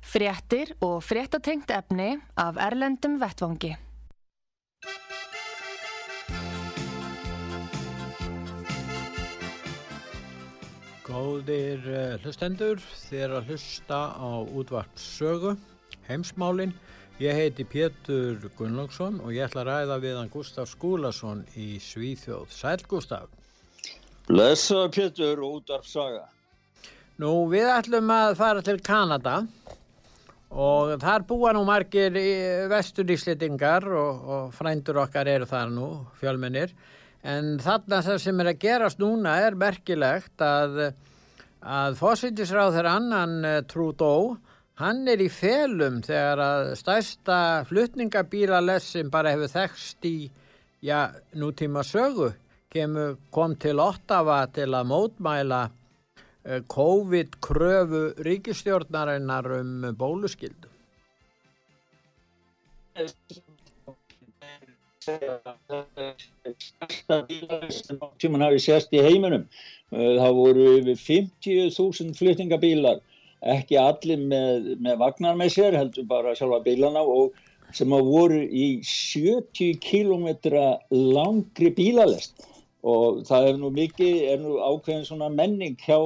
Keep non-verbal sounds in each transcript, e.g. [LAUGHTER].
Fréttir og fréttatengt efni af Erlendum Vettvangi. Góðir uh, hlustendur, þér að hlusta á útvart sögu, heimsmálinn. Ég heiti Pétur Gunnlaugsson og ég ætla að ræða við hann Gustaf Skúlason í Svíþjóð. Sæl Gustaf. Blessa Pétur og útvart saga. Nú við ætlum að fara til Kanada og þar búa nú margir vesturíslitingar og, og frændur okkar eru þar nú, fjölmennir. En þarna það sem er að gerast núna er merkilegt að, að fósittisráð þeirra annan eh, Trudeau, hann er í felum þegar að stærsta flutningabílalessin bara hefur þekst í já, nútíma sögu, Kemur, kom til Ottawa til að mótmæla eh, COVID-kröfu ríkistjórnarinnar um bóluskildu stærsta bílar sem tíman hafi sérst í heiminum. Eh, það voru yfir 50.000 fluttingabílar, ekki allir með, með vagnar með sér, heldur bara sjálfa bílana og sem að voru í 70 km langri bílalest og það er nú mikið, er nú ákveðin svona menning hjá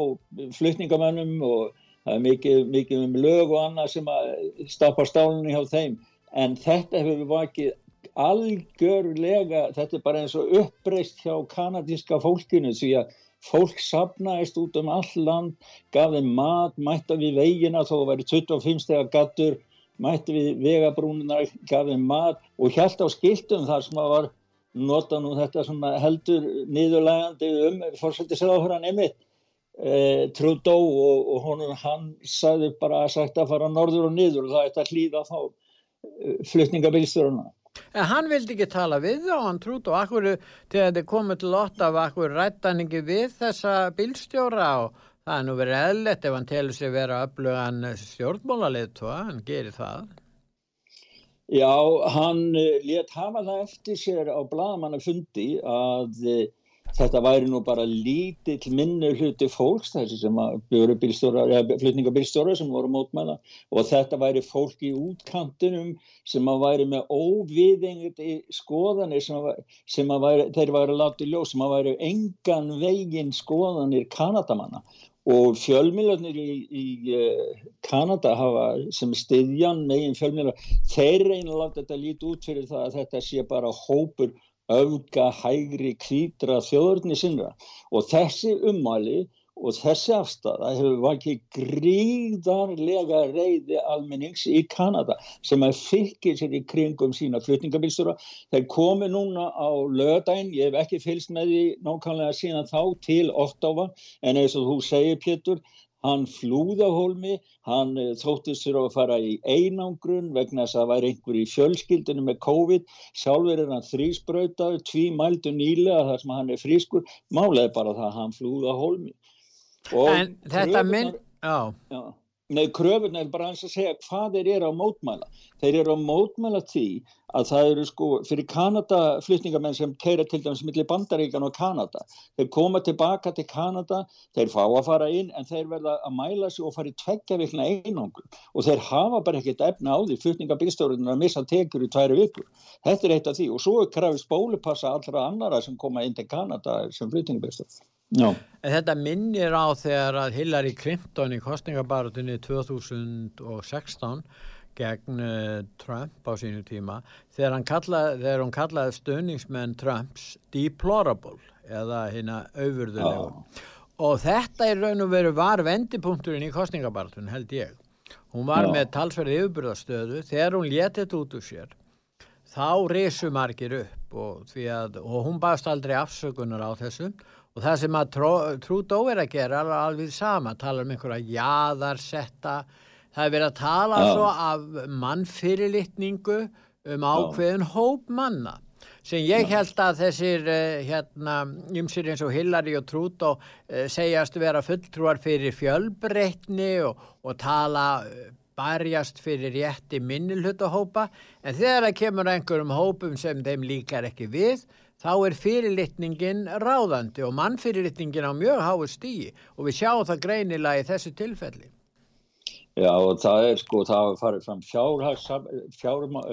flutningamönnum og það er mikið, mikið um lög og annað sem að stappa stálunni hjá þeim. En þetta hefur vakið algjörlega, þetta er bara eins og uppreist hjá kanadíska fólkinu því að fólk sapnaðist út um all land, gaf þeim mat, mætta við veginna þó að væri 25 stegar gattur, mætti við vegabrúnunar, gaf þeim mat og hjælt á skiltum þar sem að var nota nú þetta heldur niðurlægandi um fórsættisraðhöran emitt e, Trudeau og, og honum hann sagði bara að sagt að fara norður og niður og það ætti að hlýða þá e, flutningabilstjóruna En hann vildi ekki tala við þá, hann trútt og akkur þegar þið komið til Ottawa, akkur rættaningi við þessa bílstjóra? Og það er nú verið eðlert ef hann telur sig vera öflugan stjórnmólalið, hann gerir það. Já, hann eh, let hafa það eftir sér á bladamannafundi að eh, þetta væri nú bara lítill minni hluti fólks þessi sem byrju flutningabílstóra sem voru mótmæla og þetta væri fólk í útkantinum sem að væri með óviðengandi skoðanir sem, að, sem að væri, þeir væri látið ljó sem að væri engan veginn skoðanir kanadamanna og fjölmiljarnir í, í uh, Kanada hafa sem stiðjan megin fjölmiljar þeir reyna láta þetta lítið út fyrir það að þetta sé bara hópur öfga hægri kvítra þjóðurni sinna og þessi ummæli og þessi afstæða hefur vakið gríðarlega reyði almennings í Kanada sem að fylgir sér í kringum sína flutningabilstura. Þeir komi núna á löðdæn, ég hef ekki fylgst með því nákvæmlega síðan þá til Ottawa en eins og þú segir Pétur, Hann flúða hólmi, hann eh, þóttist fyrir að fara í einangrun vegna þess að það væri einhver í fjölskyldinu með COVID. Sjálfur er hann þrísbrautaður, tví mældu nýlega þar sem hann er frískur. Málega bara það að hann flúða hólmi. Og en þetta minn... Já. Já. Nei, kröfurna er bara að segja hvað þeir eru á mótmæla. Þeir eru á mótmæla því að það eru sko fyrir Kanada flutningamenn sem keira til dæmis millir bandaríkan og Kanada. Þeir koma tilbaka til Kanada, þeir fá að fara inn en þeir verða að mæla sig og fara í tveggja vikna einangur og þeir hafa bara ekkert efna á því flutningabilstjórnir að missa tekur í tværi vikur. Þetta er eitt af því og svo er krafist bólupassa allra annara sem koma inn til Kanada sem flutningabilstjórn. No. Þetta minnir á þegar að Hillary Clinton í kostningabaratunni 2016 gegn uh, Trump á sínu tíma þegar, kallaði, þegar hún kallaði stöðningsmenn Trumps deplorable eða hérna auðvörðulegu oh. og þetta er raun og veru var vendipunkturinn í kostningabaratunni held ég. Hún var oh. með talsverði yfirbyrðastöðu þegar hún letið út úr sér þá resu margir upp og, að, og hún baðst aldrei afsökunar á þessu Og það sem að Trúdó er að gera er alveg sama, tala um einhverja jaðarsetta. Það er verið að tala Já. svo af mannfyrirlitningu um ákveðin hóp manna sem ég held að þessir uh, hérna, ymsir eins og Hillary og Trudeau uh, segjast vera fulltrúar fyrir fjölbreytni og, og tala uh, barjast fyrir rétti minnilhutahópa en þegar það kemur einhverjum hópum sem þeim líkar ekki við þá er fyrirlitningin ráðandi og mannfyrirlitningin á mjög háu stíi og við sjáum það greinilega í þessu tilfelli. Já og það er sko, það hafa farið fram fjár,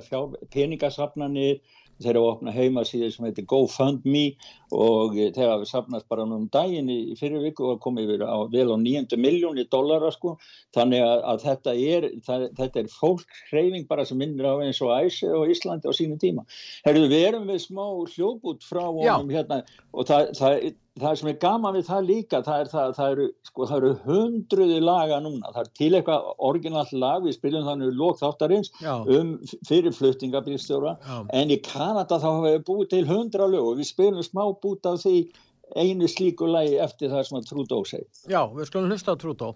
fjár, peningasafnanir, þeir eru að opna heimasíði sem heitir GoFundMe og þeir hafa safnast bara núna um daginn í fyrir viku og komið yfir á vel á 900 miljónir dollara sko, þannig að, að þetta er, það, þetta er fólkhreyfing bara sem minnir á eins og æsi og Íslandi á sínu tíma. Herðu, við erum við smá hljóput frá honum hérna? Og það, það það sem er gaman við það líka það er það, það eru, sko, eru hundruði laga núna, það er til eitthvað orginallt lag, við spiljum þannig lók þáttarins Já. um fyrirfluttingabílstjóra en í Kanada þá hafa við búið til hundra lög og við spiljum smá bút af því einu slíku lagi eftir það sem að Trudeau segi. Já, við skulum hlusta á Trudeau.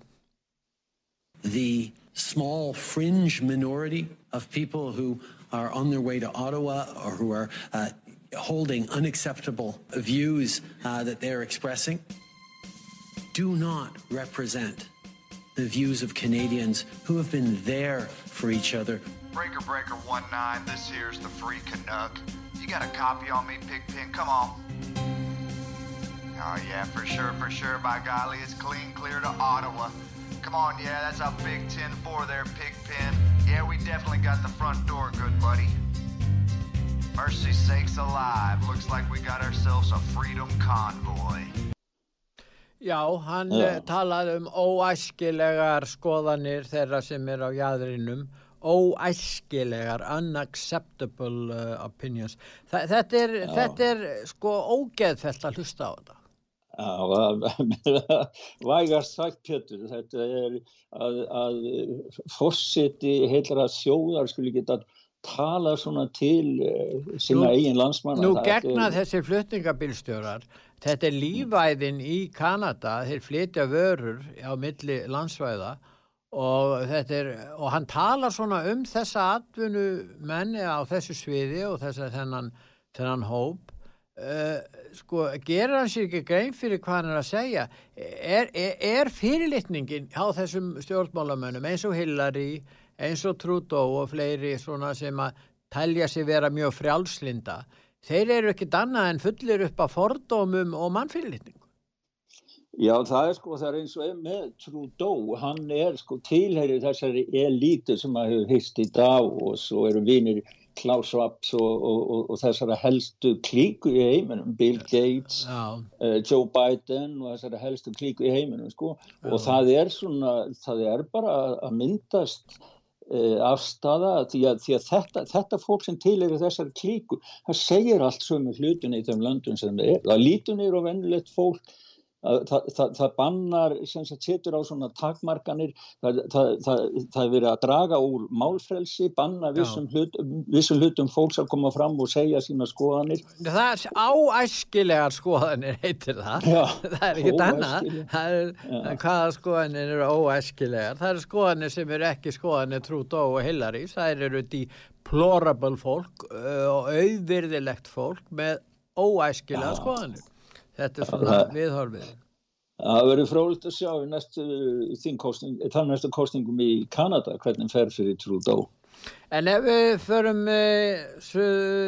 The small fringe minority of people who are on their way to Ottawa or who are uh, holding unacceptable views uh, that they're expressing do not represent the views of Canadians who have been there for each other. Breaker Breaker 1-9, this here's the free Canuck. You got a copy on me, Pigpen? Come on. Oh, yeah, for sure, for sure. By golly, it's clean clear to Ottawa. Come on, yeah, that's a big 10-4 there, Pigpen. Yeah, we definitely got the front door, good buddy. Mercy sakes alive. Looks like we got ourselves a freedom convoy. Já, hann Já. Já. talaði um óæskilegar skoðanir þeirra sem er á jæðrinum, óæskilegar, unacceptable uh, opinions. Þa, þetta, er, þetta er sko ógeðfelt að hlusta á þetta. Já, [LAUGHS] vægast sagt Pétur, þetta er að, að fórseti heilra þjóðar skulle geta tala svona til uh, sinna Nú- eigin landsmanna. Nú gegna er- þessir flutningabilstjórar, þetta er lífæðin í Kanada, þeir flytja vörur á milli landsvæða og, er, og hann talar svona um þessa atvinnu menni á þessu sviði og þessa þennan, þennan hóp. Uh, sko, gerir hann sér ekki grein fyrir hvað hann er að segja? Er, er, er fyrirlitningin á þessum stjórnmálamönnum eins og Hillary, eins og Trudeau og fleiri svona sem að telja sig vera mjög frjálslinda? Þeir eru ekkit annað en fullir upp af fordómum og mannfyrirlitningu Já, það er sko, það er eins og með Trudeau, hann er sko tilherið þessari elítu sem að hefur hýst í dag og svo eru vinir Klaus Schwabs og, og, og, og þessara helstu klíku í heiminum, Bill Gates, Já, uh, Joe Biden og þessara helstu klíku í heiminum sko. Og það er svona, það er bara að myndast uh, afstafa því að, því að þetta, þetta fólk sem til eru þessari klíku, það segir allt sömu hlutin í þeim löndum sem það er, það lítur niður á vennilegt fólk það, það, það bannar sem sagt setur á svona takmarkanir það, það, það, það er verið að draga úr málfrelsi, banna vissum, hlut, vissum hlutum fólks að koma fram og segja sína skoðanir. Það er áæskilegar skoðanir heitir það. Já, [LAUGHS] það er ekkit annað. er, hvaða skoðanir eru óæskilegar? Það eru skoðanir sem eru ekki skoðanir Trudeau og Hillary. Það eru deplorable fólk og auðvirðilegt fólk með óæskilegar skoðanir þetta er svona viðhorfið Það verður frólikt að sjá í næstu þingkosting, þar næstu kostingum í Kanada hvernig fer fyrir Trudeau. En ef við förum uh,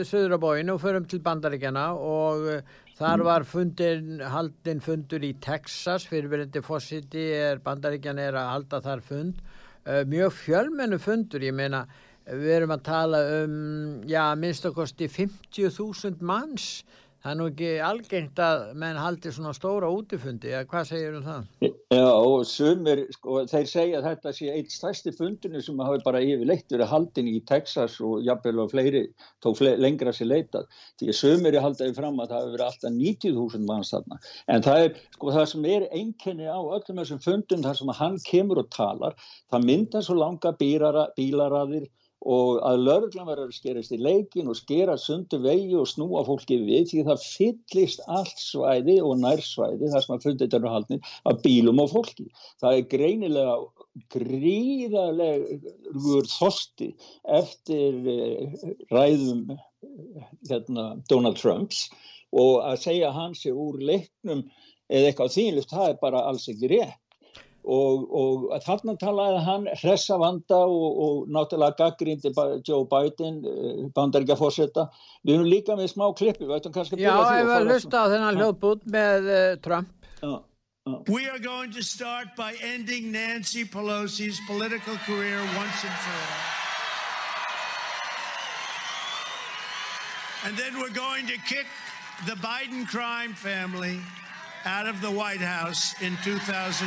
söður á bóin og förum til bandaríkjana og uh, þar var fundin, haldin fundur í Texas, fyrirverandi fósiti er bandaríkjana er að halda þar fund, uh, mjög fjölmennu fundur, ég meina við erum að tala um, já, minnst okkosti 50.000 manns, það er nú ekki algengt að menn haldi svona stóra útifundi, eða hvað segir um það? Já, og sumir, sko, þeir segja þetta sé eitt stærsti fundinu sem hafi bara yfirleitt verið haldin í Texas og jafnvel og fleiri, tók fle lengra sér leitað. Því að sumir er haldaði fram að það hafi verið alltaf 90.000 manns þarna. En það er, sko, það sem er einkenni á öllum þessum fundum, þar sem hann kemur og talar, það mynda svo langa bílara, bílaraðir og að lauruglan verður að skerast í leikin og skera sundu vegi og snúa fólki við því það fyllist allt svæði og nærsvæði þar sem að fundið eru haldnir af bílum og fólki. Það er greinilega gríðarlegur þorsti eftir ræðum hérna, Donald Trumps og að segja hans er úr leiknum eða eitthvað þínlust, það er bara alls ekki rétt og, og þarna talaði hann hressa vanda og, og náttúrulega gaggrindi Joe Biden bandaríkja fórsetta við erum líka með smá klippi Já, ef við hlusta á þennan hljóðbút með uh, Trump. Já We are going to start by ending Nancy Pelosi's political career once and for all. And then we're going to kick the Biden crime family out of the White House in 2024.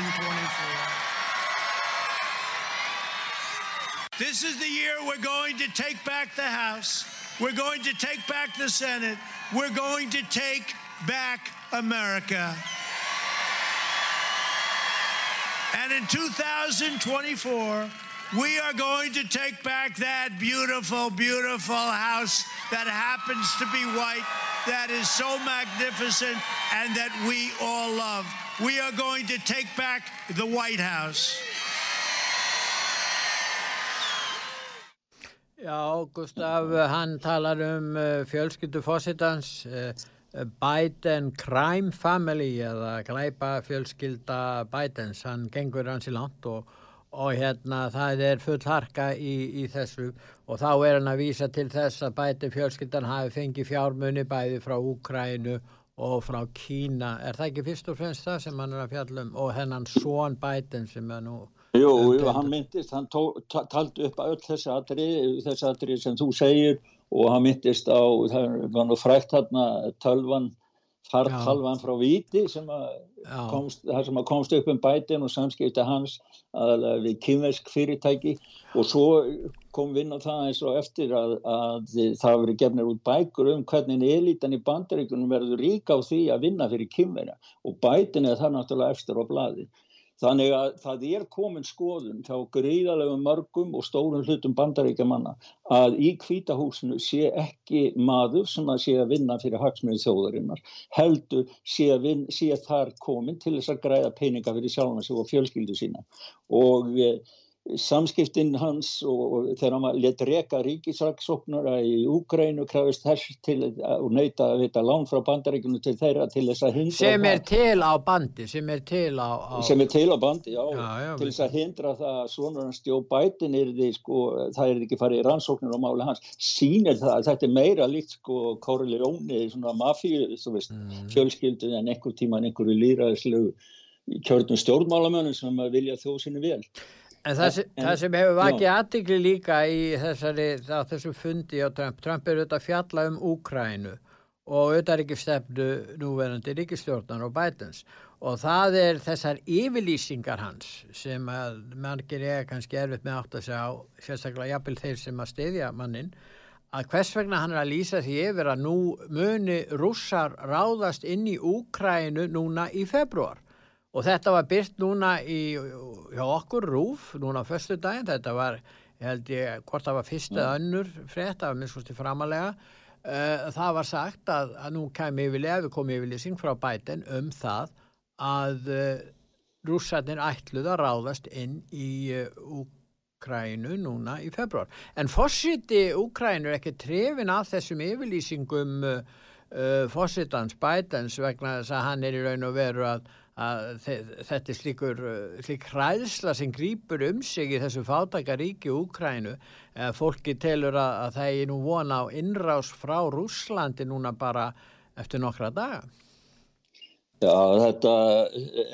This is the year we're going to take back the House. We're going to take back the Senate. We're going to take back America. And in 2024, we are going to take back that beautiful, beautiful house that happens to be white, that is so magnificent, and that we all love. We are going to take back the White House. Já, Gustaf, hann talar um uh, fjölskyldu fósittans, uh, Biden Crime Family eða glæpa fjölskylda Bidens, hann gengur hans í langt og, og hérna það er full harka í, í þessu. Og þá er hann að vísa til þess að Biden fjölskyldan hafi fengið fjármunni bæði frá Úkrænu og frá Kína. Er það ekki fyrst og fremst það sem hann er að fjallum og hennan Són Biden sem er nú Jú, jú, hann myndist, hann taldi upp öll þessi atrið, þessi atrið sem þú segir og hann myndist á, það var nú frækt hérna tölvan, fartalvan frá Víti sem að komst, það sem að komst upp um bætin og samskipti hans að við kynvesk fyrirtæki. Og svo kom við inn á það eins og eftir að, að það verið gefnir út bækur um hvernig elitan í bandaríkunum verður ríka á því að vinna fyrir kynverja og bætin er það náttúrulega eftir á bladi. Þannig að það er komin skoðun hjá greiðalegum mörgum og stórum hlutum bandaríkjamanna að í kvítahúsinu sé ekki maður sem að sé að vinna fyrir hagsmjöðu þjóðarinnar. Heldur sé, vin, sé þar komin til þess að græða peninga fyrir sjálfna sig og fjölskyldu sína. Og samskiptinn hans og, og þegar hann let reka ríkisraksóknara í Úgrænu krafist þess til og nöyta að vita lán frá bandaríkunu til þeirra til þess að hindra sem er til á bandi sem er til á, á... sem er til á bandi, já, já, já til þess að hindra það að hans stjó bætin er því sko, það er ekki farið í rannsóknir á máli hans. Sínir það að þetta er meira líkt sko Corleone, svona mafíu mm. fjölskyldu en einhver tíma en einhverju líraðislegu kjörnum stjórnmálamönnum sem vilja þjóðsynni vel En það, en, það sem hefur vakið aðtikli líka í þessari, þessu fundi á Trump, Trump er auðvitað að fjalla um Úkrænu og auðvitað ekki stefnu núverandi ríkistjórnar og Bidens. Og það er þessar yfirlýsingar hans sem að margir er kannski erfitt með átt að segja á, sérstaklega jafnvel þeir sem að stiðja mannin, að hvers vegna hann er að lýsa því yfir að nú muni rússar ráðast inn í Úkrænu núna í februar og þetta var byrt núna í, hjá okkur rúf núna á förstu daginn, þetta var held ég, hvort það var fyrsta mm. önnur frétt, það var minnst framalega uh, það var sagt að, að nú kemur yfirlega, við komum yfirlýsing frá bæten um það að uh, rússarnir ætluð að ráðast inn í uh, Úkrænu núna í februar en fórsiti Úkrænu er ekki trefin af þessum yfirlýsingum fórsitans bætens vegna þess að hann er í raun og veru að að þetta er slíkur slík hræðsla sem grýpur um sig í þessu fátakaríki Úkrænu eða fólki telur að, að það er nú vona á innrás frá Rúslandi núna bara eftir nokkra daga. Já, þetta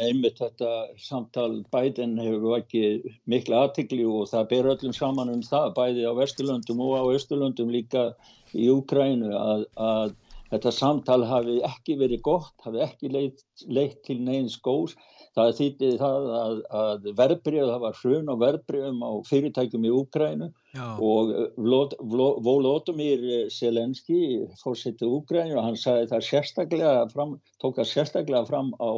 einmitt þetta samtal bæðin hefur ekki mikla aðtikli og það ber öllum saman um það bæði á Vesturlöndum og á Östurlöndum líka í Úkrænu að, að þetta samtal hafi ekki verið gott, hafi ekki leitt, leitt til neins góðs. Það þýtti það að, að verbrið, það var hrun og verbriðum á fyrirtækjum í Úgrænu og eh, Volodymyr Selenski fórsetið Úgrænu og hann sagði það sérstaklega fram, tók það sérstaklega fram á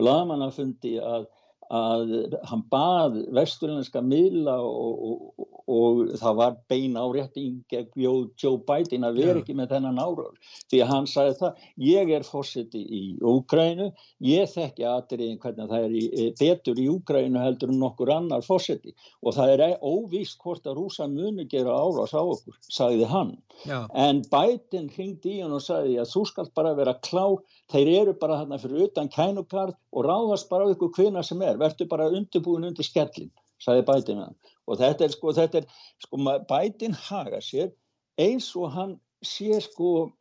blamanafundi að að hann bað vesturlenska miðla og, og, og það var bein árétting Joe Biden að vera ekki með þennan áraur því að hann sagði það, ég er fórseti í Úgrænu, ég þekki aðriðin hvernig það er í, betur í Úgrænu heldur en nokkur annar fórseti og það er óvíst hvort að rúsa muni gera árás á okkur, sagði hann. Já. en Biden hringdi í hann og sagði að þú skalt bara vera klá þeir eru bara hérna fyrir utan kænukart og ráðast bara á ykkur hvina sem er verður bara undirbúin undir skellin sagði Biden og þetta er sko, þetta er, sko Biden haga sér eins og hann sé sko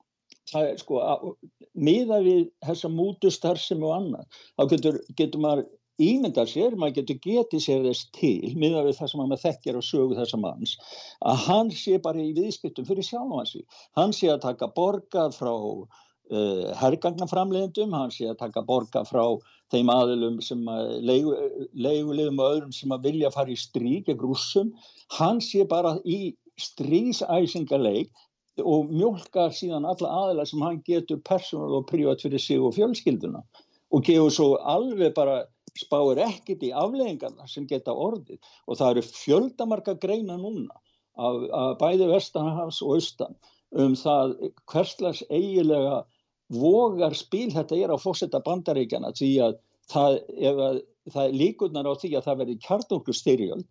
það er sko miða við þessa mútustar sem og annað. Þá getur, getur maður ímyndar sér, maður getur getið sér þess til miða við það sem maður þekkjar og sögu þessa manns, að hann sé bara í viðskiptum fyrir sjálf hansi hann sé að taka borgað frá uh, herrgagnaframleðendum, hann sé að taka borga frá þeim aðilum sem að leigu, leigulegum og öðrum sem að vilja fara í strík gegn rússum, hann sé bara í strísæsingarleik og mjölkar síðan alla aðila sem hann getur persónal og prívat fyrir sig og fjölskylduna. Og gefur svo alveg bara spáir ekkit í afleggingarna sem geta orðið. Og það eru fjöldamarka greina núna af, af bæði vestanhafs og austan um það hverslags eigilega vogar spil þetta er á fósetta bandaríkjana því að það, að, það líkunar á því að það verði kjartungu styrjöld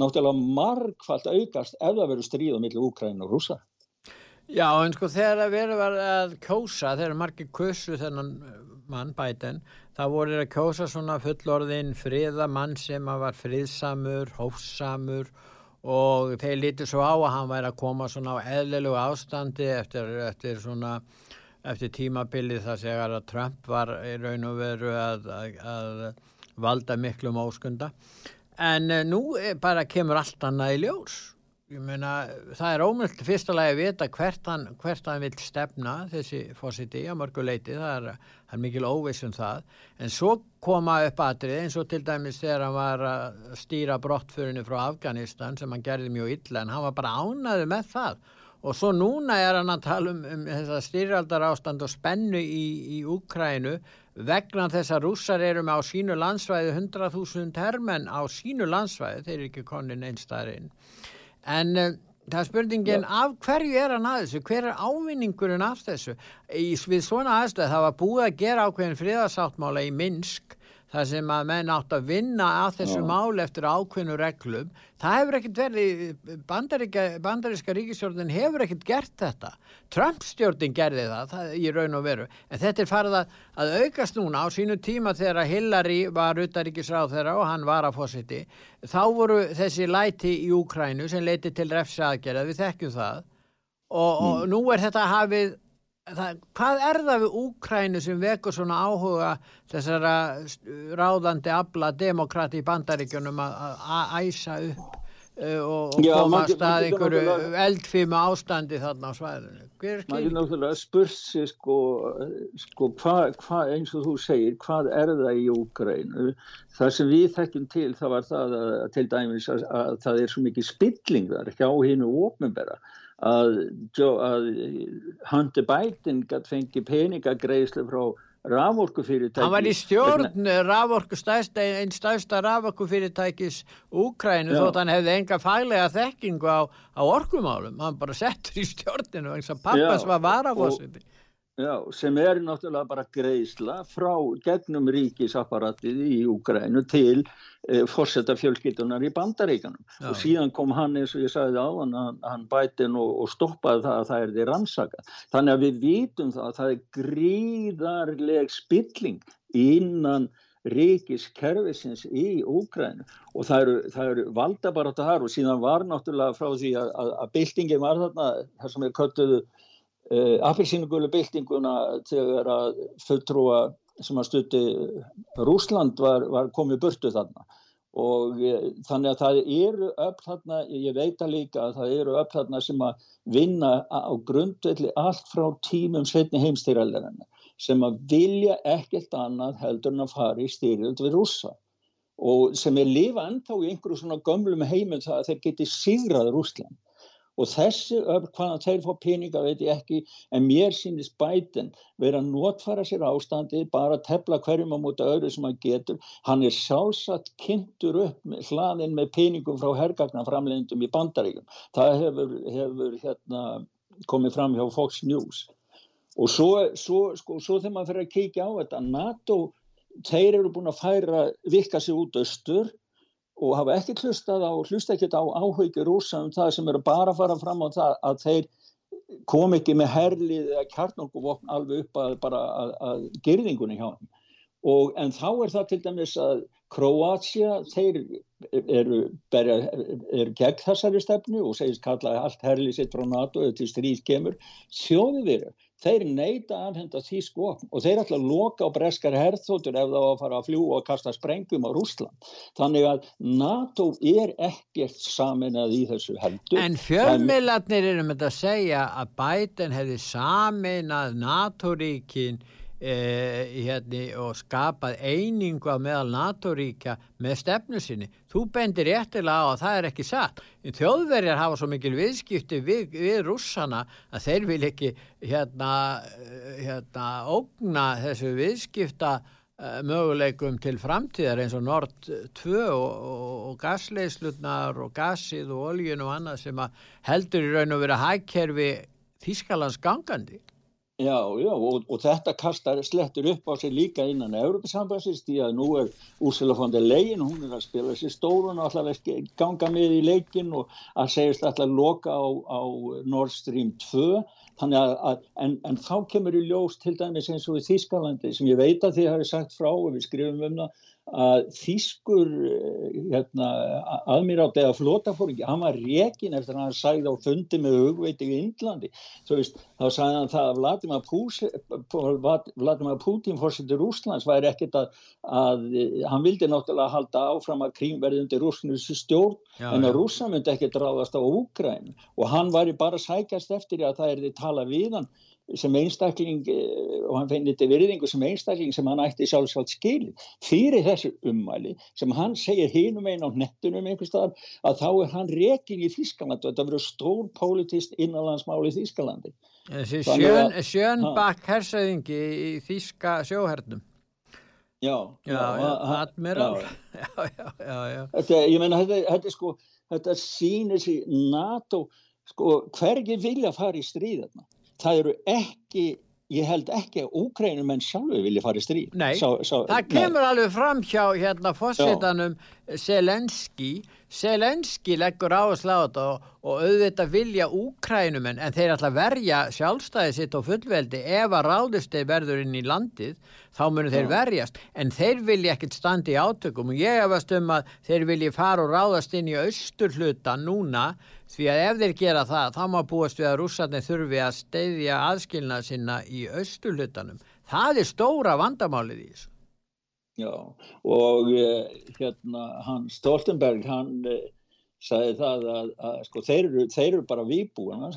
náttúrulega margfald aukast ef það verður stríð á millu Úkræn og Rúsa. Já en sko þegar það verður að kjósa, þegar margir kussu þennan mann bæten, það voru að kjósa svona fullorðin friðamann sem var friðsamur, hófsamur og þeir lítið svo á að hann væri að koma svona á eðlilegu ástandi eftir, eftir svona eftir tímabilið það segar að Trump var í raun og veru að, að, að valda miklum áskunda en uh, nú bara kemur allt annað í ljós. Ég meina það er ómöld fyrsta lagi að vita hvert hann, hvert hann vil stefna þessi fósiti á mörguleiti það er, er mikil óviss um það. En svo koma upp aðrið eins og til dæmis þegar hann var að stýra brottförinu frá Afganistan sem hann gerði mjög illa en hann var bara ánaði með það Og svo núna er hann að tala um, um þessa styrjaldar ástand og spennu í, í Úkrænu vegna þess að rússar eru með á sínu landsvæði 100.000 hermenn á sínu landsvæði, þeir eru ekki konin einstæðarinn. En uh, það er spurningin, Já. af hverju er hann að þessu? Hver er ávinningurinn af þessu? Í, við svona aðstöð það var búið að gera ákveðin friðarsáttmála í Minsk það sem að menn átt að vinna að þessu Já. mál eftir ákveðinu reglum. Það hefur ekkert verið bandaríska ríkistjórnin hefur ekkert gert þetta. Trump stjórnin gerði það, það í raun og veru. En þetta er farið að, að aukast núna. Á sínu tíma þegar Hillary var utaríkisráð þeirra og hann var að fósiti þá voru þessi læti í Úkrænu sem leiti til refsaðgerða, við þekkjum það. Og, mm. og nú er þetta hafið það, hvað er það við Úkrænu sem vekur svona áhuga þessara ráðandi abla demokrati í bandaríkjunum að æsa upp uh, og, og Já, komast að einhverju eldfíma ástandi þarna á svæðinu? Maður er náttúrulega spurt sér sko, sko hvað hva, eins og þú segir, hvað er það í Úkrænu það sem við þekkjum til það var það að, til dæmis að, að það er svo mikið spilling þar hjá hinn og ofnbæra að, að Hunter Biden gæti fengið peningagreislu frá raforkufyrirtæki hann var í stjórn raforku stærsta, einn stærsta raforkufyrirtækis Úkrænu þótt hann hefði enga faglega þekkingu á, á orkumálum. Hann bara settur í stjórninu pappas var varafósiti Já, sem er náttúrulega bara greiðsla frá gegnum ríkisapparatið í Úgrænu til e, fórsetta fjölskyttunar í bandaríkanum Já. og síðan kom hann eins og ég sagði á hann, hann bætin og, og stoppaði það að það er því rannsaka. Þannig að við vitum það að það er gríðarleg spilling innan ríkiskerfisins í Úgrænu og það eru, það eru valda bara þetta þar og síðan var náttúrulega frá því að, að, að byltingin var þarna, þar sem er köttuðu uh, eh, appilsínugölu byltinguna þegar að fulltrúa sem að stutti Rúsland var, var komið burtu þarna. Og uh, þannig að það eru öll þarna, ég veit að líka að það eru öll þarna sem að vinna á grundvelli allt frá tímum setni heimstýraldarinnar sem að vilja ekkert annað heldur en að fara í styrjöld við rúsa og sem er lifa ennþá í einhverju svona gömlum heimil það að þeir geti sigrað Rúsland og þessi öfl hvaðan þeir fá peninga veit ég ekki en mér sínist bætin verið að notfæra sér ástandi bara að tefla hverjum á móta öðru sem hann getur. Hann er sjálfsagt kynntur upp hlaðin með peningum frá hergagnaframlendum í bandaríkum það hefur, hefur hérna, komið fram hjá Fox News. Og svo, svo, sko, svo þegar maður fyrir að kíkja á þetta NATO, þeir eru búin að færa vikka sig út austur og hafa ekki hlustað á, hlusta ekki á áhauki rúsa um það sem eru bara að fara fram á það að þeir kom ekki með herlið eða kjarnokuvopn alveg upp að, að, að gerðingunni hjá hann. Og, en þá er það til dæmis að Kroatia, þeir eru, berja, eru gegn þessari stefnu og segist kalla allt herlið sitt frá NATO eða til stríð kemur. Þjóðið eru, þeir neyta aðhenda þýsk vopn og þeir ætla að loka á breskar herþóttur ef það var að fara að fljúa og kasta sprengum á Rúsland. Þannig að NATO er ekkert saminað í þessu heldur. En fjölmiðlarnir eru með að segja að Biden hefði saminað NATO-ríkin Eh, hérna, og skapað einingu á meðal NATO-ríkja með stefnu sinni. Þú bendir réttilega á að það er ekki satt. Þjóðverjar hafa svo mikil viðskipti við, við rússana að þeir vil ekki hérna, hérna ógna þessu viðskipta uh, möguleikum til framtíðar eins og Nord 2 og, og, og gasleislutnar og gasið og oljun og annað sem heldur í raun og vera hækkerfi Þískalands gangandi. Já, já, og, og þetta kastar slettur upp á sig líka innan Európa-sambansins því að nú er Úrsula von der Leyen, hún er að spila sér stórun og alltaf ganga með í leikin og að segjast alltaf loka á, á Nord Stream 2 þannig að, að en, en þá kemur í ljós til dæmis eins og í Þískalandi sem ég veit að þið hafi sagt frá og við skrifum um það að Þískur eh, hérna, aðmirátt eða flótafóringi, hann var rekin eftir hann sæði á fundi með hugveiti í Índlandi, veist, þá sæði hann það að Vladimir, Púsi, Vladimir Putin fórsettur Úslands væri ekkit að, að hann vildi náttúrulega halda áfram að krím verði undir rúsnus stjórn já, en að rúsa myndi ekki dráðast á Úgræn og hann var bara sækjast eftir að það er því tala við hann sem einstakling eh, og hann finnir þetta virðingu sem einstakling sem hann ætti sjálfsvægt skilin fyrir þessu ummæli sem hann segir hinum einn á nettunum staðar að þá er hann rekin í Þískaland og þetta verður stór politist innanlandsmáli í Þískalandi Sjön, Sjönbakk hersauðingi í Þíska sjóhernum. Já, já, já, admiral. [LAUGHS] já, já, já, já þetta, Ég menna, þetta, þetta sko þetta sýnir sér NATO sko, hvergi vilja fara í stríðarna það eru ekki ég held ekki að Úkrænum en sjálfu vilja fara í stríð Nei, sá, sá, það kemur nei. alveg fram hjá hérna fósittanum Selenski Selenski leggur áherslu á þetta og, og auðvitað vilja Úkrænum en þeir ætla að verja sjálfstæði sitt og fullveldi. Ef að ráðustegi verður inn í landið þá munir þeir verjast. En þeir vilja ekkert standi í átökum. Og ég hefast um að þeir vilja fara og ráðast inn í austur hluta núna Því að ef þeir gera það, þá má búast við að rússarnir þurfi að steyðja aðskilna sinna í austulutanum. Það er stóra vandamálið í þessu. Já, og eh, hérna, hann Stoltenberg, hann eh, sagði það að, að sko, þeir, eru, þeir eru bara výbúana,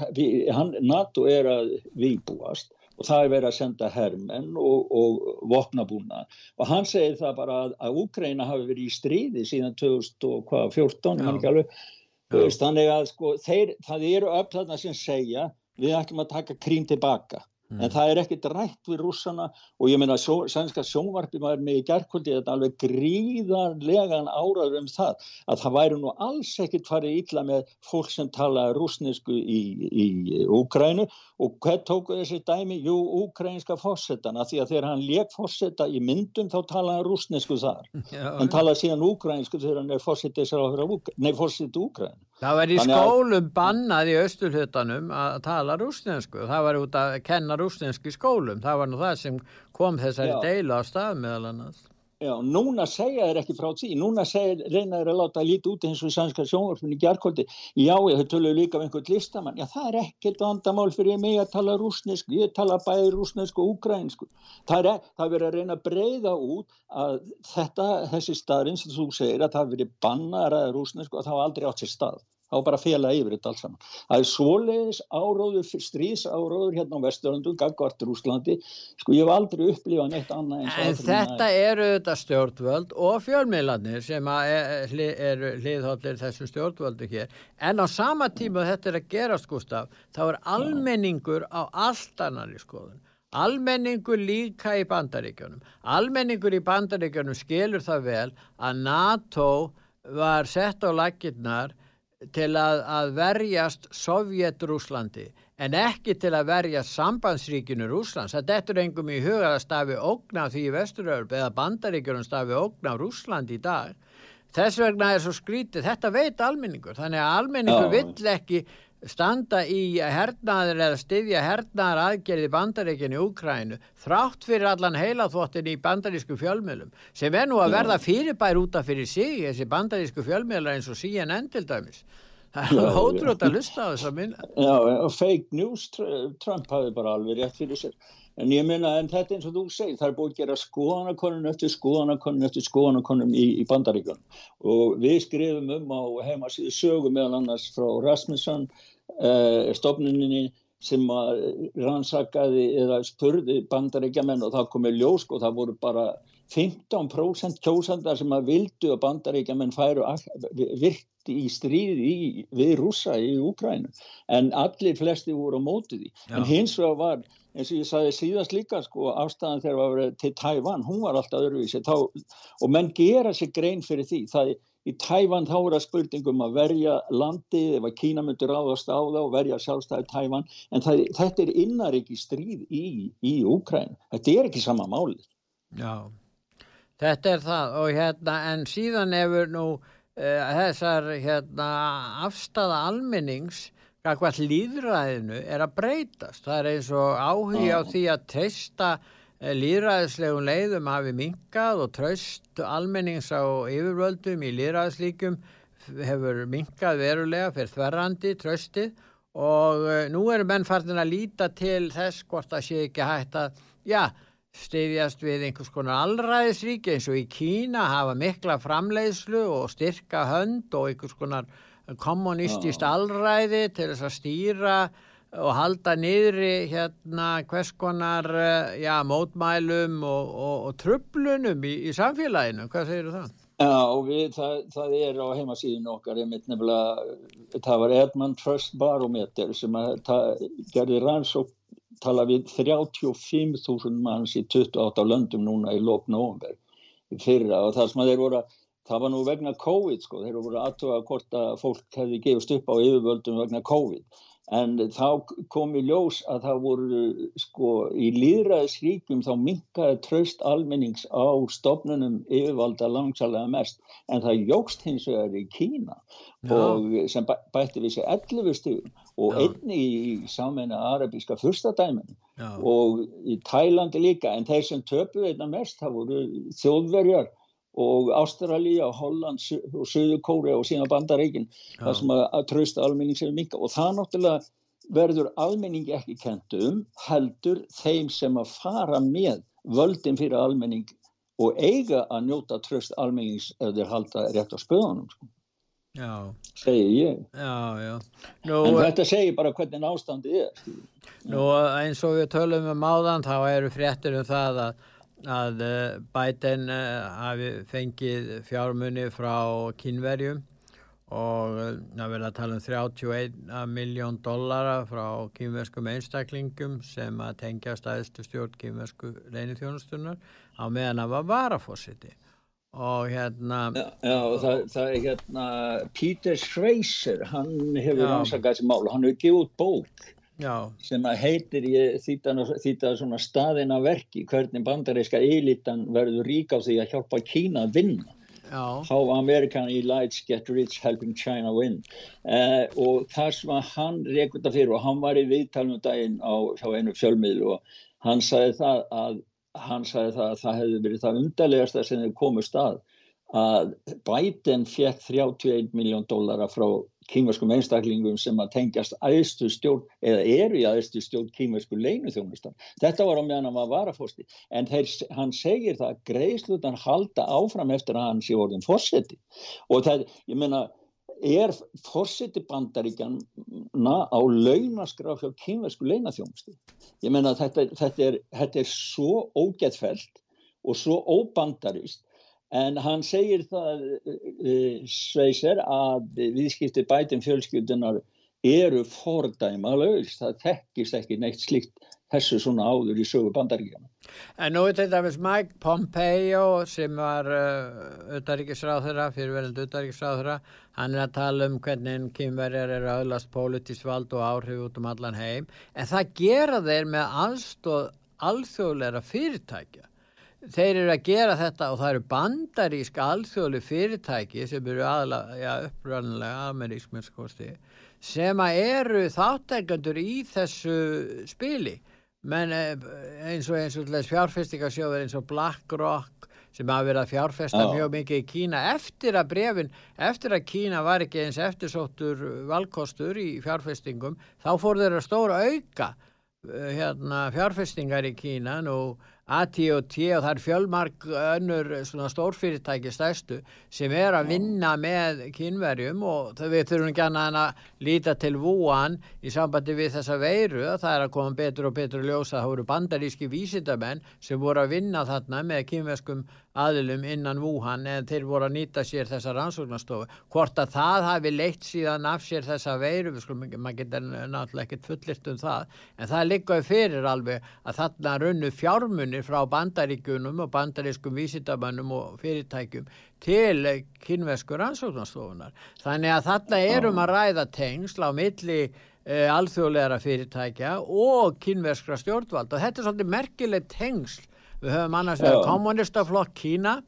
hann, NATO er að výbúast og það er verið að senda hermenn og, og vopnabúna og hann segir það bara að, að Úkræna hafi verið í stríði síðan 2014, mann ekki alveg. Þannig að sko, þeir, það eru öll þarna sem segja við ætlum að taka krím tilbaka Mm. En það er ekkit rætt við rússana og ég meina sænska sjónvarpi var með í gerðkvöldi þetta alveg gríðarlegan áraður um það að það væri nú alls ekkit farið illa með fólk sem tala rúsnesku í, í Úkrænu og hvað tóku þessi dæmi? Jú, úkrænska fórsetana því að þegar hann leik fórseta í myndum þá tala hann rúsnesku þar. [LAUGHS] Já, hann tala síðan úkrænsku þegar hann er fórsetið Úkrænu. Það var í skólum bannað í austurhutanum að tala rúsnesku. Það var út að kenna rúsnesku í skólum. Það var nú það sem kom þessari Já. deilu á stað meðal annars. Já, núna segja þeir ekki frá því. Núna segja, reyna þeir að láta lítið út eins og sannska sjónvarpunni gerðkvöldi. Já, þau töluðu líka af einhvern listamann. Já, það er ekkert vandamál fyrir mig að tala rúsnesku. Ég tala bæði rúsnesku og ukrainsku. Er, það er verið að reyna að breyða út að þetta, þessi staðrin sem þú segir að það verið bannar að rúsnesku og það var aldrei átt sér stað. Þá bara fela yfir þetta alls saman. Það er svoleiðis áróður, stríðsáróður hérna á Vesturlandu, Gagvart, Rúslandi, sko ég hef aldrei upplifað neitt annað eins og En aldrei þetta eru þetta stjórnvöld og fjölmiðlarnir sem eru er, hliðhóllir þessum stjórnvöldu hér. En á sama tíma þetta er að gerast, Gustaf, þá er almenningur á allt annari skoðun. Almenningur líka í bandaríkjunum. Almenningur í bandaríkjunum skilur það vel að NATO var sett á lakirnar til að, að verjast Sovjet-Rúslandi en ekki til að verjast sambandsríkinu Rúslands. Það dettur engum í huga að stafi ógna því í Vesturöðurp eða bandaríkjunum stafi ógna Rúsland í dag. Þess vegna er svo skrítið, þetta veit almenningur, þannig að almenningur Já. vill ekki standa í hernaður eða styðja hernaðar aðgerði bandaríkinu í Úkrænu þrátt fyrir allan heilaþvottin í bandarísku fjölmiðlum sem er nú að verða fyrirbær út af fyrir sig þessi bandarísku fjölmiðlar eins og CNN til dæmis það er já. hótrútt að lusta á þess að minna Já, og fake news, Tr- Trump hafi bara alveg rétt fyrir sér. En ég minna, en þetta eins og þú segir, það er búið að gera skoðanakonun eftir skoðanakonun eftir skoðanakonun í, í bandaríkjunum. Og við skrifum um á heimasíðu sögu meðal annars frá Rasmussen, uh, stofnuninni sem að rannsakaði eða spurði bandaríkjamenn og það komið ljósk og það voru bara 15% kjósandar sem að vildu að bandaríkjamenn færu virkt í stríði í, við rússa í Úkrænu en allir flesti voru á móti því Já. en hins vegar var eins og ég sagði síðast líka sko afstæðan þegar var verið til Tævan hún var alltaf öðruvísi. Þá, og menn gera sér grein fyrir því. Það í Tævan þá er það spurningum að verja landið ef að Kína myndur ráðast á það og verja sjálfstæði Tævan en það, þetta er innaríki stríð í, í Úkrænu þetta er ekki sama máli Já, þetta er það. Og hérna en síðan hefur nú uh, þessar hérna afstafa almennings hvað líðræðinu er að breytast. Það er eins og áhugi á því að treysta uh, líðræðislegum leiðum hafi minkað og tröst almennings á yfirvöldum í líðræðislíkum hefur minkað verulega fyrir þverrandi tröstið og uh, nú eru menn farin að líta til þess hvort það sé ekki hægt að, já, stiðjast við einhvers konar allræðisríki eins og í Kína hafa mikla framleiðslu og styrka hönd og einhvers konar kommunistist allræði til þess að stýra og halda niðri hérna hvers konar eh, já, mótmælum og, og, og tröflunum í, í samfélaginu. Hvað segir það? Já, og við, það, það er á heimasíðinu okkar einmitt nefnilega, það var Edmund Trust Barometer sem að það gerði rannsók tala við 35.000 manns í 28 löndum núna í lók nóvember í fyrra og það sem að þeir voru að það var nú vegna COVID sko, þeir voru aðtöga hvort að fólk hefði gefist upp á yfirvöldum vegna COVID. En þá kom í ljós að það voru sko í líðræðisríkjum þá minkaði traust almennings á stofnunum yfirvalda langsalega mest. En það jógst hins vegar í Kína Já. og sem bæ- bætti við sér 11 stigum og Já. einni í sameina arabíska fyrstadæminu Já, og í Tælandi líka. En þeir sem töpuð einna mest það voru þjóðverjar og Ástralía, Holland Su- og Suður Kóri og síðan Bandaríkin það sem að, að trausta almenning sem minka og það náttúrulega verður almenning ekki kent um heldur þeim sem að fara með völdin fyrir almenning og eiga að njóta tröst almennings ef þeir halda rétt á spöðunum sko, já, segi ég. Já, já. Nú, en þetta segir bara hvernig ástandið er. Nú eins og við tölum um áðan þá eru fréttir um það að, að eh, Biden uh, hafi fengið fjármunni frá kynverjum og eh, það verður að tala um 31 miljón dollara frá kynverskum einstaklingum sem að tengja stæðstu stjórn kynversku reynithjónustunar á meðan að var varafósiti og hérna Já, já það, það er hérna Peter Schweizer, hann hefur Já. rannsakað þessi mál. Hann hefur gefið út bók já, sem að heitir ég þýta svona staðina verki hvernig bandaríska elitan verður rík á því að hjálpa Kína að vinna. Já, How American Elites Get Rich Helping China Win. Uh, og þar sem að hann rekur þetta fyrir og hann var í viðtalum daginn á hjá einu fjölmiðlu og hann sagði það að hann sagði það að það hefði verið það undarlegasta sem þau komust að að Biden fekk 31 miljón dólara frá kýmverskum einstaklingum sem að tengjast aðstu stjórn eða eru í aðstu stjórn kýmversku leinuþjónustan. Þetta var á meðan hann var varafósti en þeir, hann segir það að greiðslutan halda áfram eftir að hann sé orðin fórseti og það, ég meina er fórseti bandaríkjana á launaskraf hjá kynversku leinaþjónustu. Ég menna að þetta, þetta, er, þetta er svo ógætfælt og svo óbandarist en hann segir það uh, sveisir að viðskipti bætum fjölskyldunar eru fordæma laus, það þekkist ekki neitt slikt þessu svona áður í sögu bandaríkjana. En nú er þetta með Mike Pompeo sem var auðaríkisráð uh, þeirra, fyrirverðandi auðaríkisráð þeirra, hann er að tala um hvernig kynverjar eru aðlast pólitísk vald og áhrif út um allan heim, en það gera þeir með aðstóð alþjóðleira fyrirtækja. Þeir eru að gera þetta og það eru bandaríska alþjóðli fyrirtæki sem eru uppröðanlega amerískmennskosti sem eru þáttekandur í þessu spili menn eh, eins og eins og fjárfestingasjóður eins og BlackRock sem hafa verið að fjárfesta oh. mjög mikið í Kína eftir að brefin, eftir að Kína var ekki eins eftirsóttur valkostur í fjárfestingum þá fór þeirra stóra auka eh, hérna, fjárfestingar í Kína og AT&T og það er fjölmark önnur stórfyrirtæki stæstu sem er að vinna með kynverjum og við þurfum ekki að líta til vúan í sambandi við þessa veiru. Það er að koma betur og betur ljósa það voru bandaríski vísindamenn sem voru að vinna þarna með kynverskum aðilum innan Wuhan en þeir voru að nýta sér þessa rannsóknastofu hvort að það hafi leitt síðan af sér þessa veiru, maður getur náttúrulega ekkert fullirt um það en það líkaði fyrir alveg að þarna runnu fjármunir frá bandaríkunum og bandarískum vísindamannum og fyrirtækjum til kynveskur rannsóknastofunar þannig að þarna erum að ræða tengsl á milli e, alþjóðleira fyrirtækja og kynveskra stjórnvald og þetta er svolítið merkilegt tengsl við höfum annars vegar kommunistaflokk Kína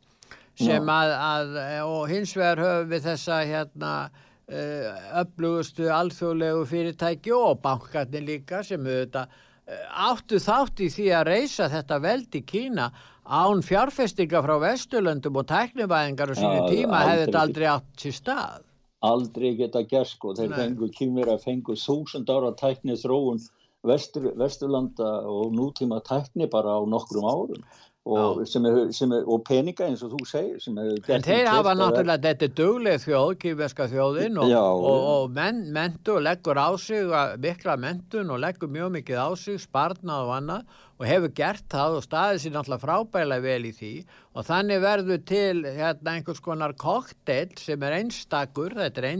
sem að, að og hins vegar höfum við þessa hérna öflugustu alþjóðlegu fyrirtæki og bankarnir líka sem auðvitað áttu þátt í því að reysa þetta veld í Kína án fjárfestinga frá Vesturlöndum og tæknivæðingar og sínu tíma hefði þetta aldrei átt sér stað. Aldrei geta gerð sko, þeir fengu kýmur að fengu þúsund ára tækni þróun vestur, Vesturlanda og nútíma tækni bara á nokkrum árum. Og, sem er, sem er, og peninga eins og þú segir en þeir hafa náttúrulega þetta er dögleg þjóð, kýfverska þjóðin og, og, og men, mentu og leggur á sig mikla mentun og leggur mjög mikið á sig, sparnað og annað og hefur gert það og staðið sér náttúrulega frábælega vel í því. Og þannig verður til hérna, einhvers konar kokteil sem er einstakur, þetta er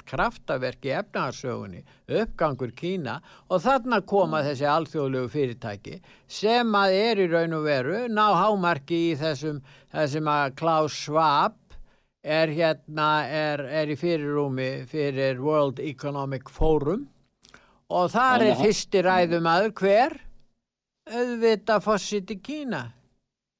einstakt kraftaverk í efnaharsögunni, uppgangur Kína og þarna koma þessi alþjóðlegu fyrirtæki sem að er í raun og veru ná hámarki í þessum, þessum að Klaus Schwab er hérna, er, er í fyrirrúmi fyrir World Economic Forum. Og þar er fyrsti ræðum aður hver? auðvita fósitt í Kína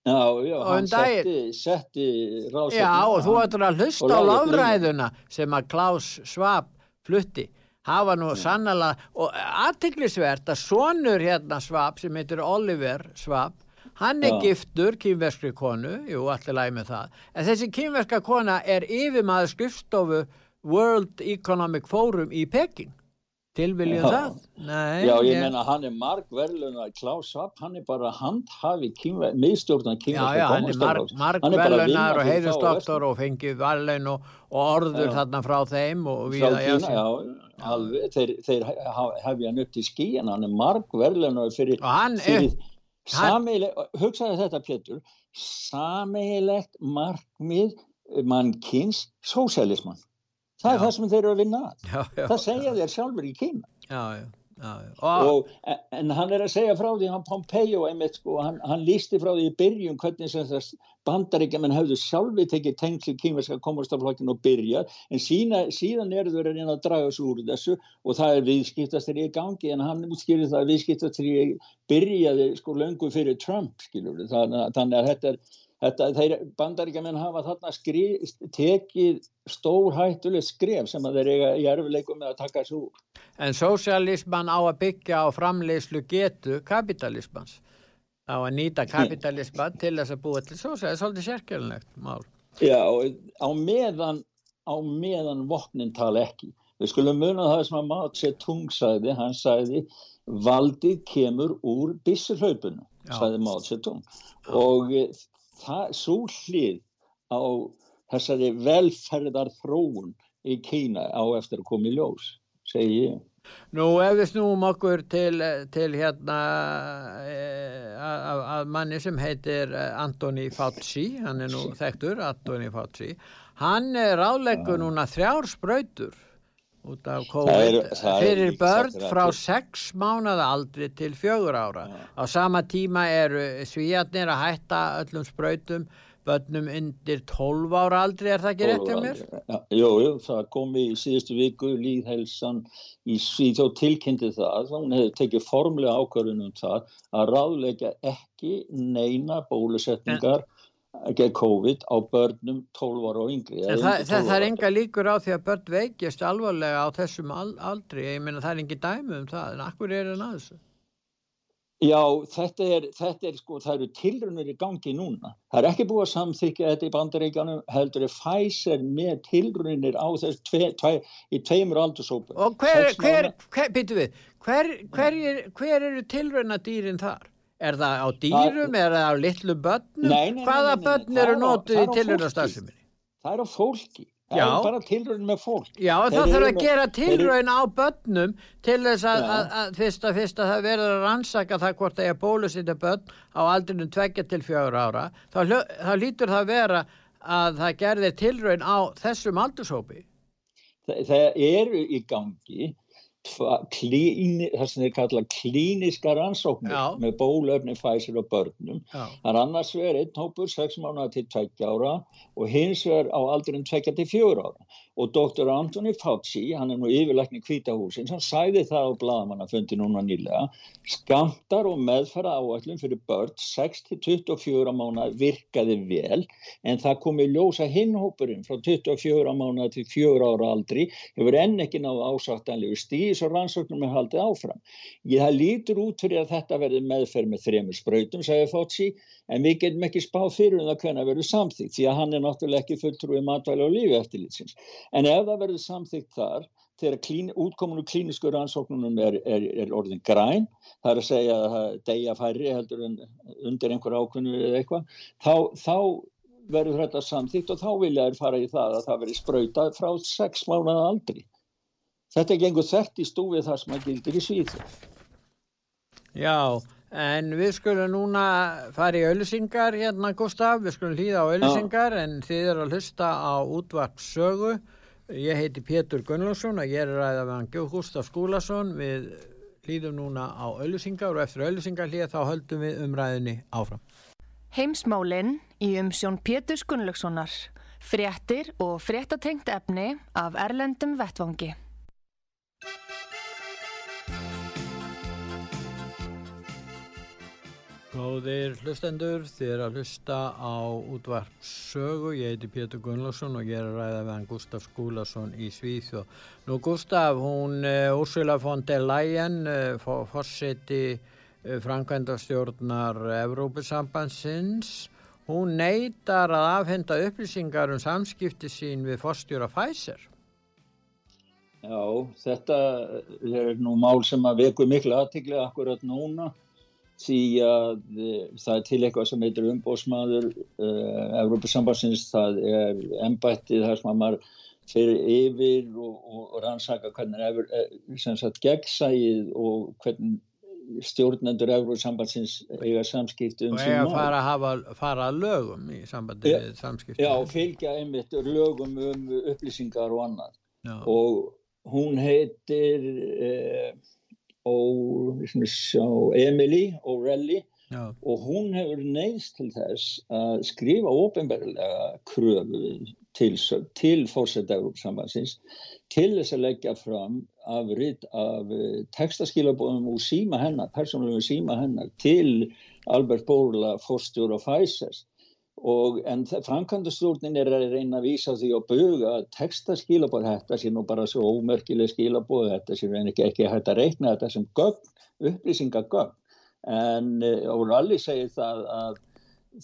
Já, já, hann um setti, setti ráðsöknu Já, og þú ættir að hlusta á láfræðuna sem að Klaus Schwab flutti. Hafa nú sannala og aðtiklisvert að sonur hérna Schwab sem heitir Oliver Schwab hann er já. giftur kýmverskri konu. Jú, allir læg með það. En þessi kýmverska kona er yfirmaður skrifstofu World Economic Forum í Peking tilviljum það? Nei, já, ég, ég menna hann er margverðlun að Klaus Schwab, hann er bara handhafi miðstjórnan kynverðska Já, já, hann er marg, margverðlunar og heiðustoktor og fengið valin og, og orður já. þarna frá þeim og við að jása Já, alveg, þeir, þeir hefja hann upp til skíin, hann er margverðlunar fyrir, fyrir sameileg, hugsaði þetta Pétur. Sameilegt margmið mann kynns sósælismann það er það sem þeir eru að vinna að. Já, já, það segja þeir sjálfur í Kína. Og, en hann er að segja frá því hann Pompeo einmitt sko, hann, hann lísti frá því í byrjun hvernig bandaríkjaman hafðu sjálfi tekið tengsli kýmverska komastaflokkin og byrja en sína, síðan eru þau reyna að draga þessu úr þessu og það er viðskiptastur í gangi en hann útskýrir það að viðskiptastur í byrjaði sko löngu fyrir Trump skilur þannig að þetta er Þetta, þeir bandaríkjaman hafa þarna skrif, tekið stór hættuleg skref sem að þeir eiga í erfileikum með að taka úr. En sósialisman á að byggja á framleyslu getu kapitalismans. Á að nýta kapitalisman til þess að búa til sósialisman. Það er svolítið sérkjölunlegt mál. Já, á meðan, á meðan vopnin tala ekki. Við skulum muna það sem að Mao Tse-tung sagði, hann sagði valdið kemur úr bissurhlaupunum, sagði Mao Tse-tung. Og það, svo hlið á þessari velferðar þróun í Kína á eftir að koma í ljós, segi ég. Nú ef við snúum okkur til, til hérna að, að manni sem heitir Antoni Fauci, hann er nú þekktur, Antoni Fauci, hann ráðleggur núna þrjár spröytur út af COVID er, fyrir börn frá 6 mánuða aldri til fjögur ára. Ja. Á sama tíma eru svíjarnir að hætta öllum spröytum börnum undir 12 ára aldri, er það ekki rétt hjá mér? Ja, jú, jú, það kom í síðustu viku líðhelsan í Svíþjóð tilkynnti það, hún hefði tekið formlega ákvörðunum það að ráðleika ekki neina bólusetningar gegn COVID á börnum 12 ára og yngri. En það, það, er enga líkur á því að börn veikjast alvarlega á þessum aldri, ég meina það er engi dæmi um það, en akkur er það þessu? Já, þetta er, þetta er sko, það eru tilrunir í gangi núna. Það er ekki búið að samþykja þetta í bandaríkanum, heldur er Pfizer með tilrunir á þess tve, tve, í tveimur aldursópu. Og hver, hver, hver, býtu við, hver, hver eru tilrunadýrin þar? Er það á dýrum, er það á litlu börnum? Nei, nei, nei. Hvaða börn eru nótuð í tilrunastarfseminni? Það er á fólki. Það er bara tilraun með fólk. Já, það þarf að með, gera tilraun á börnum til þess að, að, að fyrst að fyrst að það verður að rannsaka það hvort það er bólusýta börn á aldrinum tveggja til fjögur ára. Þá, þá lítur það vera að það gerðir tilraun á þessum aldurshópi. Það, það eru í gangi klíni, það sem þeir kalla klíniska rannsóknir Já. með bólöfni fæsir og börnum Já. það er annars verið einn hópur 6 mánuða til 2 ára og hins verið á aldrin 2 til 4 ára og doktor Anthony Fauci, hann er nú yfirleikni kvítahúsins, hann sæði það á bladamannafundi núna nýlega, skamtar og meðfæra áallum fyrir börn 6-24 mánu virkaði vel, en það komi ljósa hinnhópurinn frá 24 mánu til 4 ára aldri, hefur enn ekki náðu ásáttanlegu stíðis og rannsóknum er haldið áfram. Ég það lítur út fyrir að þetta verði meðferð með þremur spröytum, sagði Fauci, en við getum ekki spáð fyrir um það hvernig það verður samþýgt, því að hann er náttúrulega ekki fulltrúið matvæli og lífi eftirlitsins. En ef það verður samþygt þar, þegar klín, útkominu klínisku rannsóknunum er, er, er orðin græn, það er að segja að það degja færri heldur en undir einhver ákunnu eða eitthvað, þá, þá verður þetta samþygt og þá vilja þær fara í það að það verður sprautað frá sex mánuða aldri. Þetta gengur þert í stúfið þar sem það gildir í síðu. Já, En við skulum núna fara í auðlisingar hérna Gustaf, við skulum hlýða á auðlisingar en þið eru að hlusta á útvarpsögu. Ég heiti Pétur Gunnlaugsson og ég er ræðið af hann Gustaf Skúlason. Við hlýðum núna á auðlisingar og eftir auðlisingar hlýða þá höldum við umræðinni áfram. Heimsmálinn í umsjón Pétur Gunnlaugssonar. Fréttir og fréttatengt efni af Erlendum Vettvangi. Góðir hlustendur, er að hlusta á útvarp sögu, ég heiti Pétur Gunnlásson og ég er að ræða við hann Gustaf Skúlason í Svíþjóð. Nú Gustaf, hún uh, Ursula von der Leyen, uh, fórseti uh, Frankvændarstjórnar Evrópusambansins, hún neytar að afhenda upplýsingar um samskipti sín við fórstjóra Pfizer. Já, þetta er nú mál sem að veku miklu aðtikli akkurat núna því að uh, það er til eitthvað sem heitir umbósmaður uh, Európa-sambansins, það er ennbættið þar sem að maður fyrir yfir og, og rannsaka hvernig er eh, sem sagt gegnsæið og hvernig stjórnendur Európa-sambansins eiga samskipti um og eiga fara að hafa, fara að lögum í sambandi við samskipti já, fylgja einmitt lögum um upplýsingar og annað. Já. og hún heitir eh, og Emily O'Reilly. Já. og hún hefur neist til þess að skrifa ofinberlega kröfu til, til fórsett Európsambansins til þess að leggja fram afrið af eh, textaskilabóðum úr síma hennar, persónulegum síma hennar til Albert Borla, fórstjóra Pfizer Og, en framkvæmdastjórnin er að reyna að vísa því og buga að texta skilabóð þetta sé nú bara svo ómerkileg skilabóð þetta sé reyna ekki, ekki hægt að reikna þetta sem gögn, upplýsingagögn. En Óralli eh, segir það að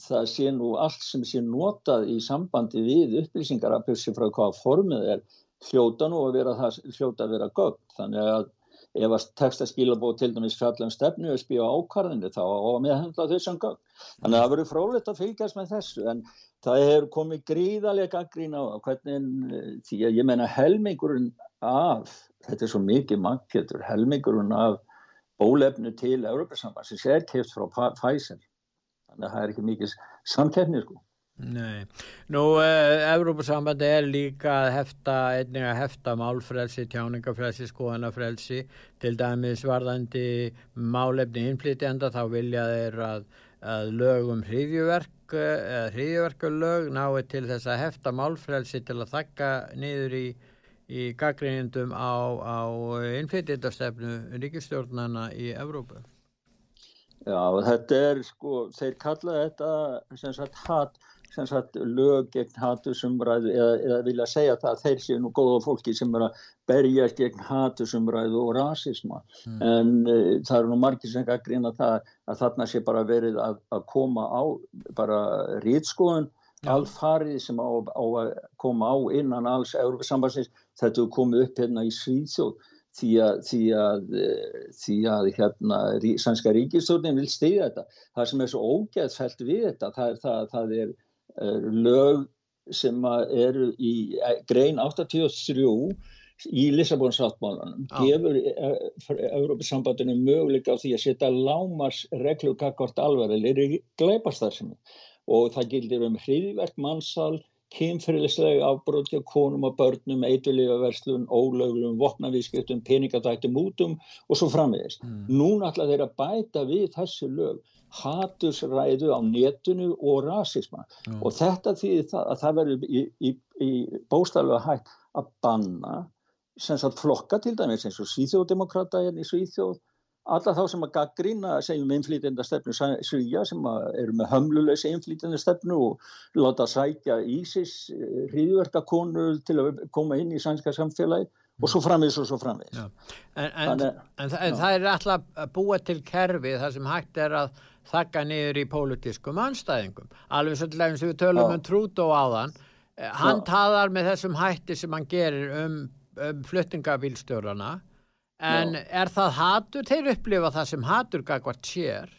það sé nú allt sem sé notað í sambandi við upplýsingar að pössi frá hvaða formið er hljóta nú að vera það hljóta að vera gögn. Þannig að ef að textaskilabóð til dæmis fjallum stefnu og spíu ákvarðinu þá og með hendla þau sem gang. Þannig að það verður frólitt að fylgjast með þessu en það hefur komið gríðarlega gaggrín á hvernig því að ég menna helmingurinn af, þetta er svo mikið makkjötur, helmingurinn af bólefnu til Európa-sambansins er keft frá Pfizer. Þannig að það er ekki mikið samkeppni sko. Nei, nú uh, Evrópussambandi er líka að hefta, einnig að hefta málfrelsi, tjáningafrelsi, skoðanafrelsi, til dæmis varðandi málefni innflytjanda þá vilja þeir að, að lögum hriðjuverk, eða hriðjuverkulög nái til þess að hefta málfrelsi til að þakka niður í, í gaggrínindum á, á innflytjandastefnu ríkistjórnana í Evrópu. Já, þetta er sko, þeir kalla þetta sem sagt hatt sem sagt lög gegn hatusumræðu eða, eða vilja segja það að þeir séu nú góða fólki sem er að berjast gegn hatusumræðu og rasisma mm. en uh, það eru nú margir sem ekki að grýna það að þarna sé bara verið að, að koma á bara rýtskoðun ja. alfarið sem á, á að koma á innan alls Európa sambansins þetta er komið upp hérna í Svíðsjóð því að, því að, því að hérna, sannska ríkistjórnin vil stiga þetta. Það sem er svo ógeðsfælt við þetta, það er, það, það er lög sem eru í grein 83 í Lissabonsáttmálanum gefur Európa-sambandinu möguleika á því að setja lámars reglur kakvart alvarlega gleipast þar sem og það gildir um hriðverk, mannsal kynferðislega afbrót hjá konum og börnum, eitulífa verslun, ólöglum, vopnavískjöptum, peningadættum útum og svo framvegist. Mm. Núna ætla þeir að bæta við þessu lög hatusræðu á netinu og rasisma mm. og þetta þýðir það að það verður í, í, í bóstaflega hægt að banna sem sagt flokka til dæmis eins og Svíþjóðdemokrata hérna í Svíþjóð alla þá sem að gaggrýna segjum innflýtjenda stefnu Svíja sem eru með hömluleysi innflýtjenda stefnu og láta sækja Ísis hriðverkakonu til að koma inn í sænska samfélagi og svo framvegis og svo framvegis. En, en, en, en það er alltaf að búa til kerfi þar sem hægt er að þakka niður í pólitískum anstæðingum alveg svolítið sem við tölum um Trúdó áðan eh, hann já. taðar með þessum hætti sem hann gerir um, um fluttingabílstjórana en já. er það hatur, þeir upplifa það sem hatur gagvart sér.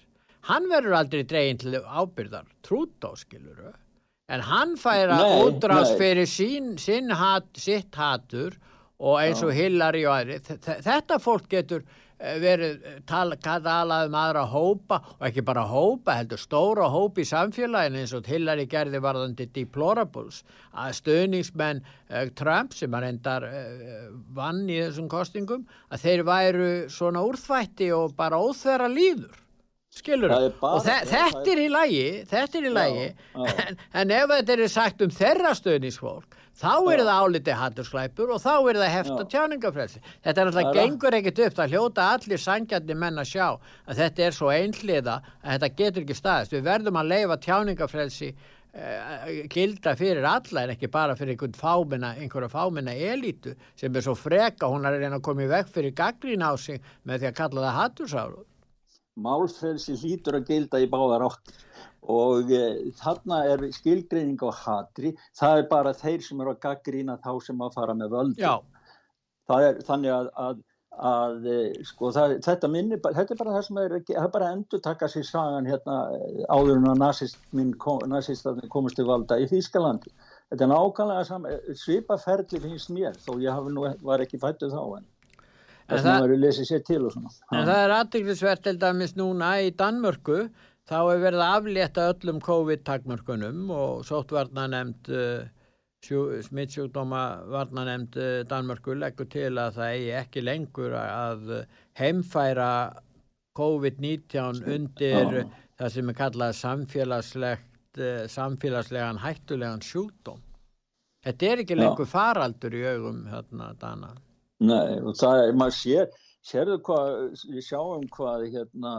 Hann verður aldrei dreginn til ábyrðar Trúdó skiluru en hann fær að útráðs fyrir sín, sín hat, sitt hatur og eins og Hillary og aðri þetta fólk getur Eh, verið eh, talað um aðra hópa og ekki bara hópa, heldur stóra hópa í samfélaginu eins og Hillary gerði varðandi deplorables. Að stöðningsmenn uh, Trump sem að reyndar uh, vann í þessum kostingum að þeir væru svona úrþvætti og bara óþverra líður. Skilur og þe þetta er í lægi þetta er í lægi en, en ef þetta er sagt um þeirra stöðningsfólk þá er það álitið hattursklæpur og þá er það hefta tjáningafrelsi þetta er alltaf gengur ekkit upp það hljóta allir sangjandi menn að sjá að þetta er svo einhliða að þetta getur ekki staðist. Við verðum að leifa tjáningafrelsi eh, gilda fyrir alla en ekki bara fyrir einhvern fáminna einhverja fáminna elítu sem er svo freka hún er reyna að koma í veg fyrir gaggrín á sig með því að kalla það hattursáru Málfrelsi hlýtur að gilda í báðar áttir og e, þarna er skilgreining á hatri, það er bara þeir sem eru að gaggrína þá sem að fara með völdu. Er, þannig að, að, að e, sko, það, þetta, minni, þetta er bara það sem er, það er bara að endur taka sér sagan hérna áður en að nazistarnir komist til valda í Þýskalandi. Þetta er nákvæmlega svipaferli finnst mér þó ég nú, var ekki fættuð þá en. En það, en það er aðtiklisvert til dæmis núna í Danmörku þá er verið að aflétta öllum COVID-takmörkunum og sóttvarna nefnd uh, eh, smittsjúkdóma varna nefnd uh, eh, Danmörku leggur til að það eigi ekki lengur að heimfæra COVID-19 undir ah. það sem er kallað samfélagslegt uh, samfélagslegan hættulegan sjúkdóm. Þetta er ekki lengur faraldur í augum hérna Dana. Nei og það er, maður sér, sérðu hvað, við sjáum hvað hérna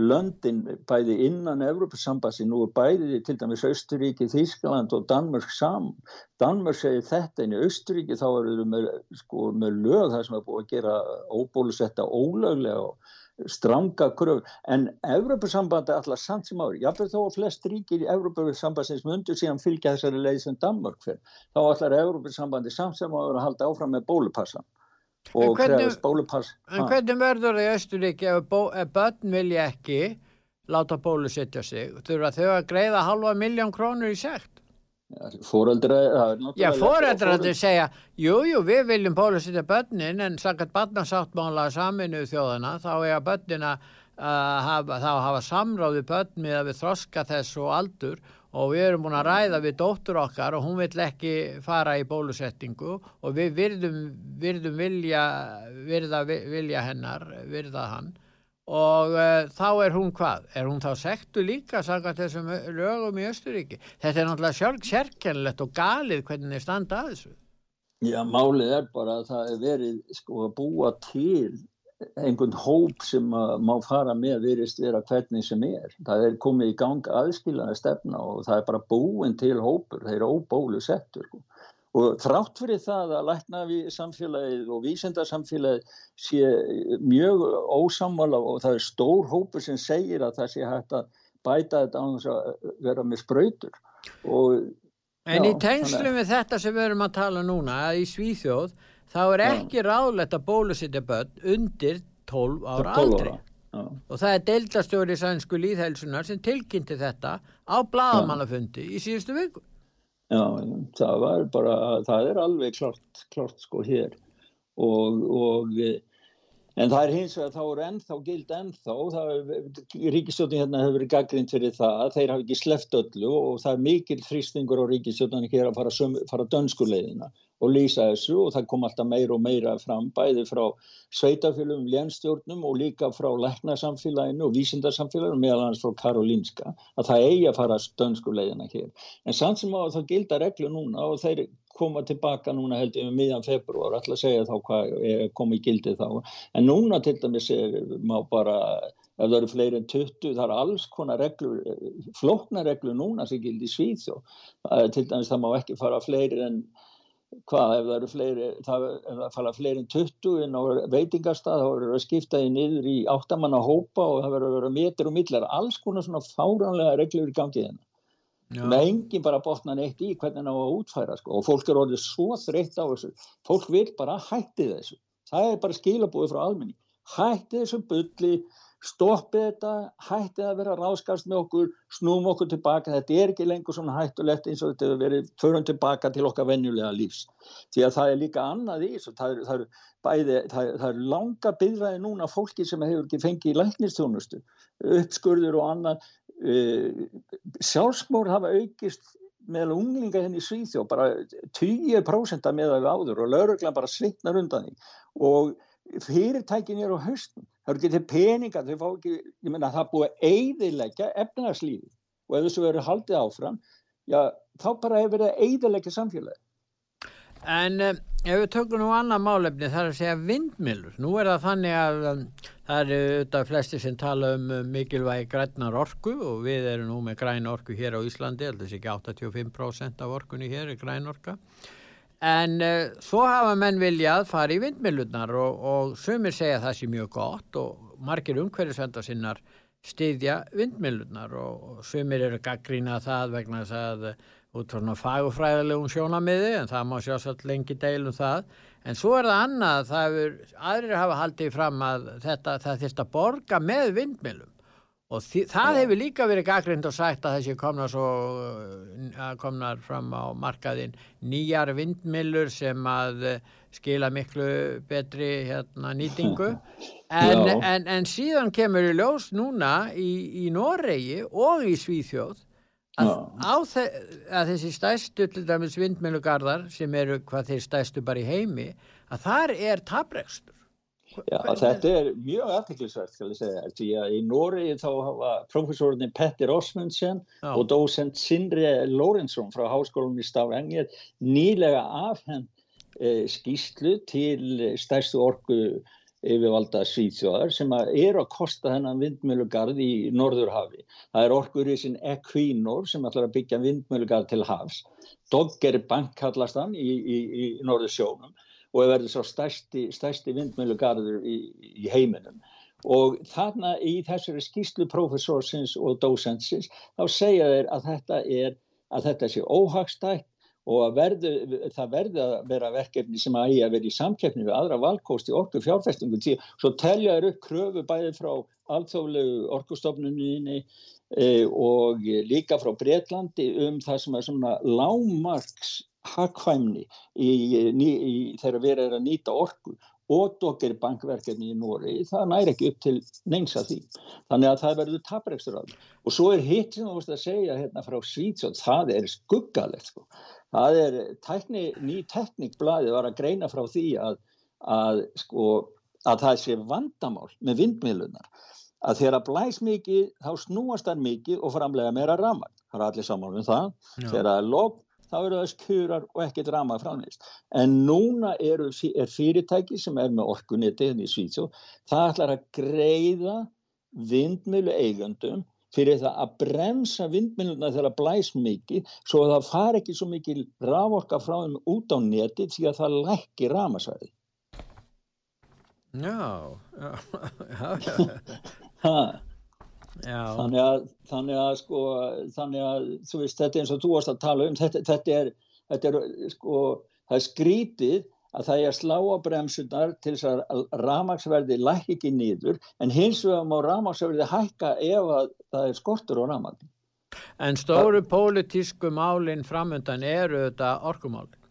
löndin bæði innan Evrópussambassi nú er bæði til dæmis Östuríki, Þískland og Danmörk saman. Danmörk segir þetta en í Östuríki þá eru þau með, sko, með lög þar sem er búið að gera óbólusetta ólöglega og stranga kröf en Evrópussambandi allar samt sem ári, jáfnveg þó að flest ríkir í Evrópussambassins mundur síðan fylgja þessari leið sem Danmörk fyrir, þá allar Evrópussambandi samt sem ári að halda áfram með bólupassan og hvernig- bólupass. En hvernig verður það í Östuríki ef, ef börn vilja ekki láta bólusetja sig? Þurfa þau að greiða halva miljón krónur í sekt? Fóreldra, það náttúrulega... Já, fóreldrarnir segja, jú, jú, við viljum bólusetja börnin en sakat barnasáttmála saminu þjóðana, þá er að börnina hafa, þá hafa samráði börn með að við þroska þess og aldur og við erum búin að ræða við dóttur okkar og hún vill ekki fara í bólusettingu og við virðum, virðum vilja, virða, vilja hennar, virða hann og uh, þá er hún hvað? Er hún þá sektu líka sakat þessum lögum í Östuríki? Þetta er náttúrulega sjálf sérkennlegt og galið hvernig þeir standa að þessu. Já, málið er bara að það er verið sko að búa til einhvern hóp sem má fara með virðist vera hvernig sem er. Það er komið í gang aðskilaði stefna og það er bara búin til hópur, þeir eru óbólu settur. Sko. Og þrátt fyrir það að lækna við samfélagið og vísendarsamfélagið sé mjög ósammála og það er stór hópur sem segir að það sé hægt að bæta þetta á þess að vera með spröytur. Og En Já, í tengslum við þetta sem við erum að tala núna, í Svíþjóð, þá er ekki ráðlegt að bólusetja börn undir 12 ára 12 aldri. ára. Já. Og það er deildastjóri sænsku líðhelsunar sem tilkynnti þetta á bladamannafundi í síðustu viku. Já, það var bara, það er alveg klart, klart sko hér. Og, og eh, en það er hins vegar þá er ennþá gild ennþá, ríkistjóðin hérna hefur verið gaggrind fyrir það, þeir hafa ekki sleppt öllu og það er mikil þrýstingur á ríkistjóðin hér að fara, fara dönskuleiðina og lýsa þessu og það kom alltaf meira og meira fram bæði frá sveitafélum, lénstjórnum og líka frá læknasamfélaginu og vísindarsamfélaginu meðal hans frá Karolinska að það eigi að fara dönskuleiðina hér. En samt sem að það gilda reglu núna og þeir koma tilbaka núna held ég um miðjan februar, að segja þá hvað er komið í gildi þá. En núna til dæmis er, má bara, ef það eru fleiri en 20, það eru alls konar reglur, flóknar reglur núna sem gildi í Svíþjó. Til dæmis það má ekki fara fleiri en hvað ef það eru fleiri, það, ef það fara fleiri en 20 inn á veitingarstað þá verður það skiptaði niður í áttamanna hópa og það verður að vera metur og millar alls konar svona fáránlega reglur í gangið hennar með enginn bara botna neitt í hvernig það á að útfæra sko. og fólk er orðið svo þreytt á þessu. Fólk vil bara hætti þessu. Það er bara skilabúið frá almenni hætti þessu bulli stoppið þetta, hættið að vera ráskast með okkur, snúm okkur tilbaka. Þetta er ekki lengur svona hættulegt eins og þetta hefur verið. Förum tilbaka til okkar venjulega lífs, því að það er líka annað í þessu, það eru er bæði það er, það er langa byggðræði núna fólki sem hefur ekki fengið læknistjónustu uppskurður og annað sjálfsmór hafa aukist meðal unglinga henni í Svíþjó bara 20% að meða við áður og lauruglan bara svitnar undan því. Og fyrirtækin eru á haustum það eru ekki peninga þau fá ekki, ég menna það búið að eiðilegja efnarslífi og ef þessu verður haldið áfram já, þá bara hefur verið að eiðilegja samfélagi En um, ef við tökum nú annað málefni þar að segja vindmilur, nú er það þannig að um, það eru auðvitað flesti sem tala um um, mikilvægi grænar orku og við erum nú með græn orku hér á Íslandi, heldur þessi ekki 85% af orkunni hér er græn orka. En uh, svo hafa menn viljað fara í vindmilunar og, og sumir segja það sé mjög gott og margir umhverfisvenda sinnar styðja vindmilunar og, og sumir eru gaggrína það vegna þess að út frá fagufræðilegum sjónamiði en það má sjálfsagt lengi deilum það. En svo er það annað það er, aðrir hafa haldið fram að þetta, það þýrst að borga með vindmilum og því, það hefur líka verið gaggrind og sagt að þessi komnar svo komnar fram á markaðin nýjar vindmilur sem að skila miklu betri hérna, nýtingu. [LAUGHS] En, en, en síðan kemur í ljós núna í, í Noregi og í Svíþjóð að, þe að þessi stæstu til dæmis vindmilugarðar sem eru hvað þeir stæstu bara í heimi að þar er tabrekstur Já, þetta er mjög aðtiklisvært því að í Nóri þá hafa profesorinn Petter Osmundsen Já. og dósent Sindri Lórensson frá Háskólum í Stavanger nýlega afhenn e, skýslu til stærstu orgu yfirvalda Svíþjóðar sem að er að kosta þennan vindmjölugarð í Norðurhafi. Það er orkurísin Equinor sem ætlar að byggja vindmjölugarð til hafs. Dogger Bank kallast hann í, í, í Norðursjónum og er verið svo stærsti, stærsti vindmjölugarður í, í heiminum. Og þarna í þessari skýslu professorsins og dósentsins þá segja þeir að þetta, er, að þetta sé óhagstætt og verðu, það verði að vera verkefni sem að eigi að vera í samkeppni við aðra valkosti orku fjárfestingu tí svo telja er upp kröfu bæði frá alþjóðlegu orkustofnuninni e, og líka frá Breitlandi um það sem er svona lágmarks í, þegar við erum að nýta orku og dokkir bankverkefni í Nóri, það næri ekki upp til neins að því. Þannig að það verður taprekstur af því. Og svo er hitt sem þú veist að segja hérna frá Svítsjótt, það er skuggalegt sko. Það er tækni, ný teknikblæði var að greina frá því að, að, sko, að það sé vandamál með vindmiðlunar. Að þegar að blæs mikið, þá snúast það mikið og framlega meira ramar. Það er allir saman um það. Já. Þegar er lóp, þá eru það skurar og ekkert ramar framleist. En núna eru, er fyrirtæki sem er með í Svítsjó, það ætlar að greiða vindmilu eigandum fyrir það að bremsa vindmiluna þegar það blæs mikið svo að það far ekki svo mikið raforka frá þeim út á neti því að það lækki ramasvæði. Já, já, já, já. Þannig að, þannig að sko, þannig að þú veist, þetta er eins og þú varst að tala um, þetta, þetta er, þetta er sko, það er skrítið að það er að slá á bremsunar til þess að ramagsverði læk ekki nýður, en hins vegar má ramagsverði hækka ef að það er skortur á ramagn. En stóru pólitísku málinn framöndan eru þetta orkumálinn?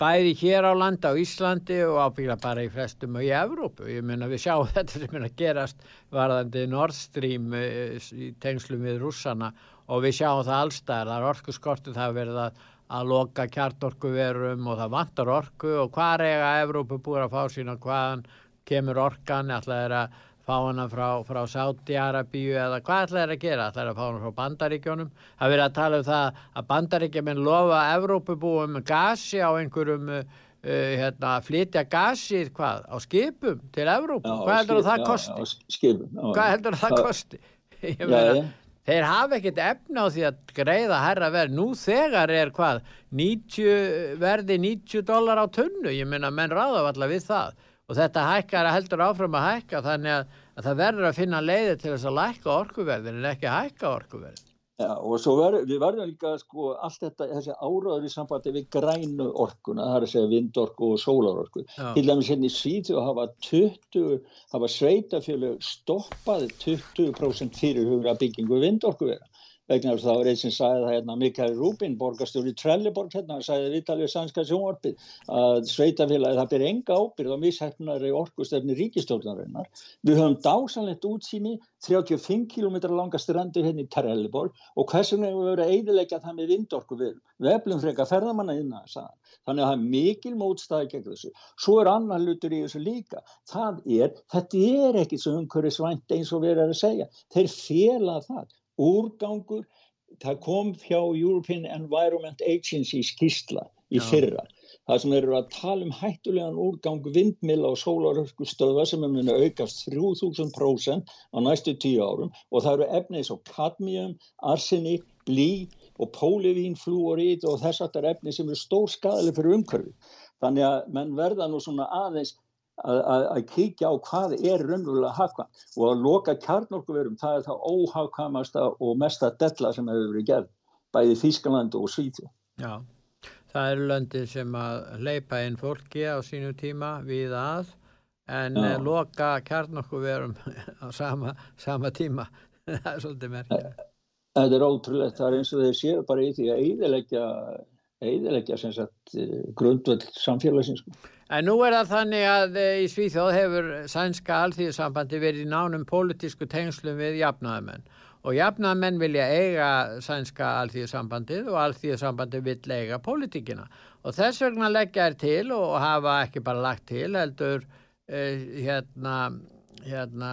bæði hér á landa á Íslandi og ábyggla bara í flestum og í Evrópu. Ég meina við sjáum [LAUGHS] þetta sem er að gerast varðandi Nord Stream eh, í tengslum við rússana og við sjáum það allstæðar. Það er orku skortu það verið að, að loka kjartorkuverum og það vantar orku og hvað er að Evrópu búið að fá sína hvaðan kemur orkan, er að fá hana frá, frá Sáti-Arabíu eða hvað ætlaði það að gera? ætlaði að fá hana frá bandaríkjónum? Það verið að tala um það að bandaríkjuminn lofa Evrópubúum gasi á einhverjum uh, hérna, flytja gasið hvað? Á skipum til Evrópu? Já, hvað heldur það að kosti? Já, skipum. Já, hvað heldur það að kosti? [LAUGHS] Meina, þeir hafa ekkert efna á því að greiða herra verð. Nú þegar er hvað? 90, verði 90 dólar á tunnu. Ég minna menn ráða allar við það og þetta hækkar að heldur áfram að hækka þannig að, að það verður að finna leiði til þess að lækka orkuverðin en ekki hækka orkuverðin. Já og svo ver, við verðum líka sko allt þetta, þessi áraður í sambandi við grænu orkuna, það er að segja vindorku og sólarorku. Til dæmis hérna í Svíðu hafa 20, hafa sveitafjölu stoppaði 20% fyrirhugra byggingu vindorkuverða vegna þess að það var einn sem sagði það hérna Mikael Rúbin, borgarstjóri Trelleborg hérna, sagði Vitalið Sænska sjónvarpið að sveitafélagi það byrja enga ábyrð á mishæfnari orkustefni ríkistjórnarinnar. Við höfum dásanlegt útsýni 35 km langa strandu hérna í Trelleborg og hversum hefur verið að eidilegja það með vindorku við. Við eflum freka ferðamanna inn að það. Þannig að það er mikil mótstæði gegn þessu. Svo er annar lutur í þessu líka. Það er, þetta er ekkit svo umhverfisvænt eins og við erum að segja. Þeir fjela það úrgangur, það kom hjá European Environment Agency skísla í fyrra. Það sem eru að tala um hættulegan úrgang vindmila og sólaröskustöða sem er að aukast 3000% á næstu tíu árum og það eru efnið svo kadmium, arsenik, blí og pólivínflúorít og þess aftar efni sem eru stór skadali fyrir umhverfi. Þannig að menn verða nú svona aðeins að kíkja á hvað er raunverulega hafkvæm og að loka kjarnorkuverum það er það óhafkvæmasta og mesta della sem hefur verið gerð bæði Þískaland og Svíþjó Já, það eru löndið sem að leipa inn fólki á sínu tíma við að en Já. loka kjarnorkuverum [LAUGHS] á sama, sama tíma. [LAUGHS] Það er svolítið merkja Það er ótrúlegt, það er eins og þeir séu bara í því að eiðilegja eiðilegja grundvöld samfélagsins sko. En nú er það þannig að eh, í Svíþjóð hefur sænska alþýðsambandi verið í nánum pólitísku tengslum við jafnaðamenn og jafnaðamenn vilja eiga sænska alþýðsambandið og alþýðsambandið vill eiga pólitíkina. Og þess vegna leggja er til og hafa ekki bara lagt til heldur eh, hérna, hérna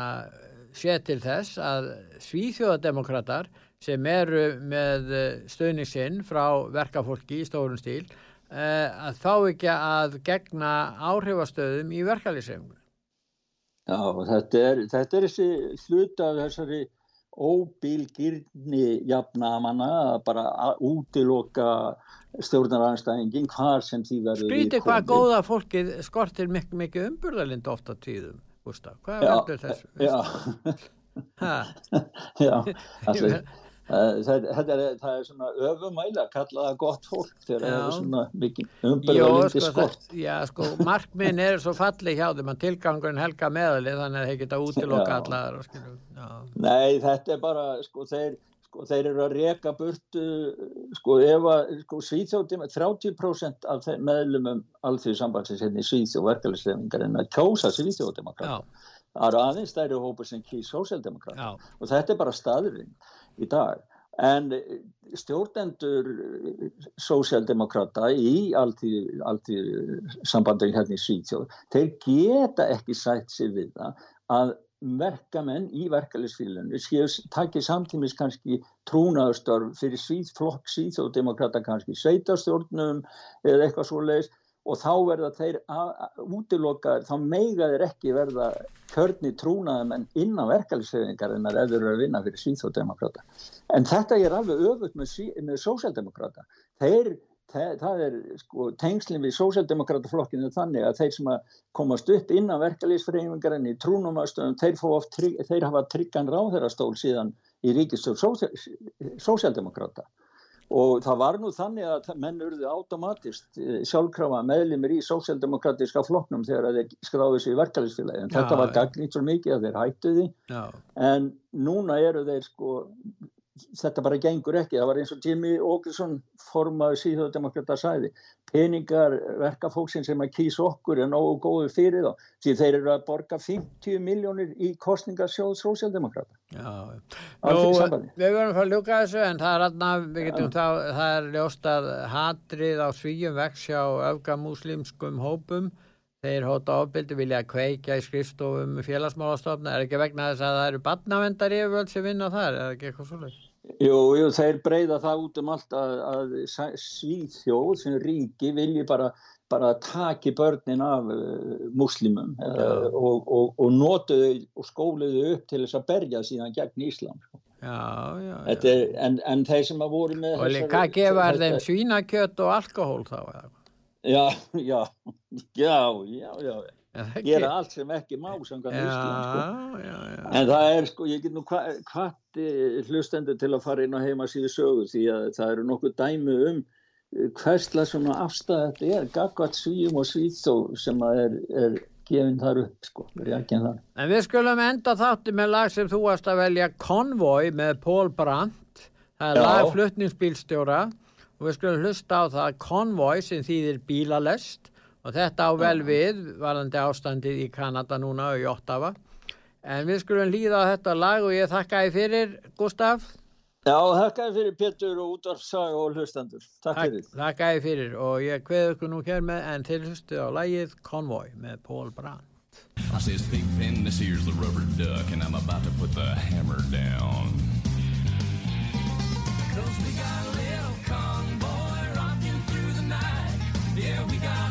sé til þess að Svíþjóðademokrater sem eru með stöðningsinn frá verkafólki í stórum stíl Eh, að fá ekki að gegna áhrifastöðum í verkefliðsefnum. Já, þetta er, þetta er þessi hlut af þessari óbílgirni jafnamanna að bara útiloka stjórnaranstæðingin hvar sem því verður Skrítið hvað góða fólkið skortir mikið, mikið umburðalind ofta tíðum, Gustaf. Hvað verður þessu? Já, [LAUGHS] já, [LAUGHS] já Það, þetta er, það er svona öfumæla að kalla það gott fólk þegar það er svona mikið Jó, umbyrðalindi sko, skort. það, já, sko, markminn er svo falli hjá þeim að tilgangurinn helga meðali þannig að þeir geta útiloka Já. allar Nei, þetta er bara, sko, þeir, sko, þeir eru að reka burtu, sko, ef að, sko, Svíþjóðum, 30% af meðlumum alþjóðsambandsins hérna í Svíþjóð verkefælislefingar en að kjósa Svíþjóðdemokrat. Það eru aðeins stærri hópur sem kýr sósjaldemokrat. og þetta er bara staðurinn í dag. En eh, stjórnendur sósjaldemokrata í alltíð sambandin hérna í Svíþjóð þeir geta ekki sætt sér við það að verkamenn í verkefælisfílunni takið samtímis kannski trúnaðurstörf fyrir svíð, flokk Svíþjóðdemokrata kannski sveitarstjórnum eða eitthvað svo leiðis og þá verða þeir útilokaður, þá meiga þeir ekki verða kjörni trúnaðamenn innan verkefælisfeyfingar en að eru að vinna fyrir Svíþjóðdemokrata. En þetta er alveg öfugt með, með sósjaldemokrata. Þeir, það, það er sko, tengslinn við sósjaldemokrataflokkinu þannig að þeir sem að komast upp innan verkefælisfeyfingar en í trúnumastöðum, þeir, trygg, þeir hafa tryggan ráðherrastól síðan í ríkistjórn sósjaldemokrata. Og það var nú þannig að menn urðu automatist eh, sjálfkrafa meðlimir í sósjaldemokratiska flokknum þegar þeir skráðu sig í verkefælisfélagi. En þetta var gagnýtt svo mikið að þeir hættu því. já, En núna eru þeir sko, þetta bara gengur ekki. Það var eins og Jimmy Åkesson formaði síðan sæði. Peningar verkafólksinn sem að kýsa okkur er nógu góðu fyrir þá. Því þeir eru að borga 50 miljónir í kostningarsjóð sósjaldemokrata. já. Nú, við verðum að að ljúka þessu en það er aðna, við getum þá, það er ljóst að hatrið á svíjum vex hjá öfgamúslimskum hópum þeir hóta ofbildi vilja kveikja í skrifstofum félagsmálastofna, er ekki vegna þess að það eru barnavendar yfirvöld sem vinna þar, er ekki eitthvað svolítið? Jú, jú, þeir breyða það út um allt að, að Svíþjóð sem ríki vilji bara, bara taki börnin af uh, muslimum uh, og, og, og notuðu og skóluðu upp til þess að berja síðan gegn Íslam. sko. Já, já, já. Er, en, en þeir sem að voru með Og líka gefa er þeim svínakjött og alkohól þá? Já, já, já, já, já? Gera allt sem ekki má samkvæmt Íslam, sko. Já, já, já. En það er sko, ég get nú hvati hlustendur til að fara inn á heimasíðu sögu því að það eru nokkuð dæmi um eh, hversla svona afstæð þetta er, gagvat svíum og svíþó sem að er, er gefin þar upp, sko, reakinn þar. En við skulum enda þátti með lag sem þú varst að velja Convoy með Paul Brandt. Það er Já. lag flutningsbílstjóra og við skulum hlusta á það Convoy sem þýðir bílalest og þetta á vel við varðandi ástandið í Kanada núna og í Ottawa. En við skulum líða á þetta lag og ég þakka þið fyrir, Gustaf. Já, þakkaði fyrir Pétur og útvarpsaga og hlustendur. Takk fyrir. þakka þið fyrir og ég kveður ykkur nú hér með en til hlustu á lagið Convoy með Paul Brandt. I says, Pigpen, this here's the rubber duck, and I'm about to put the hammer down. Cause we got a little convoy rocking through the night. Yeah, we got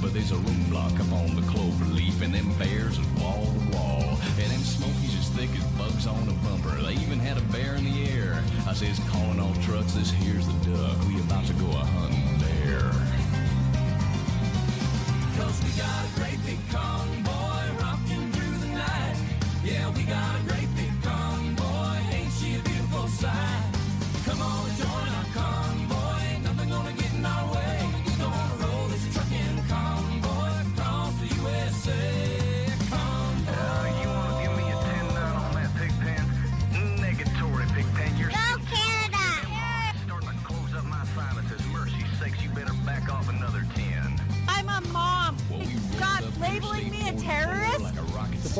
But there's a roadblock up on the clover leaf, and them bears was wall to wall. And them smokies as thick as bugs on a bumper. They even had a bear in the air. I says, calling all trucks, this here's the duck. We about to go a hunting there. Cause we got a great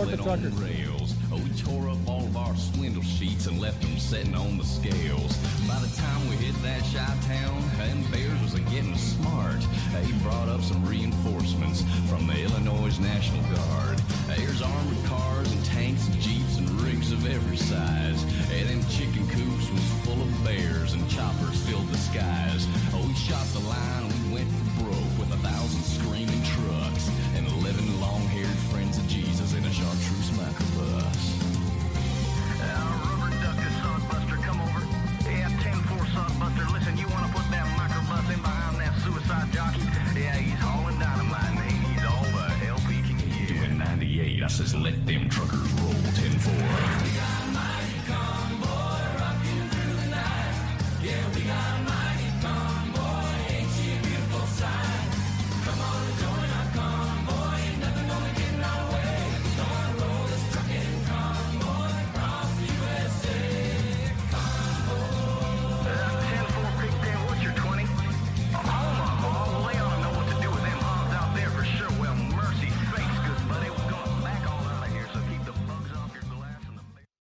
Support the truckers. Rails. Oh, we tore up all of our swindle sheets and left them sitting on the scales. By the time we hit that shy town, and Bears was getting smart, he brought up some reinforcements from the Illinois National Guard. There's armored cars and tanks and jeeps and rigs of every size. And them chicken coops was full of bears and choppers filled the skies. Oh, we shot the line and we went for broke with a thousand screaming trucks and eleven long-haired friends of Jesus. Chartreuse Macabre.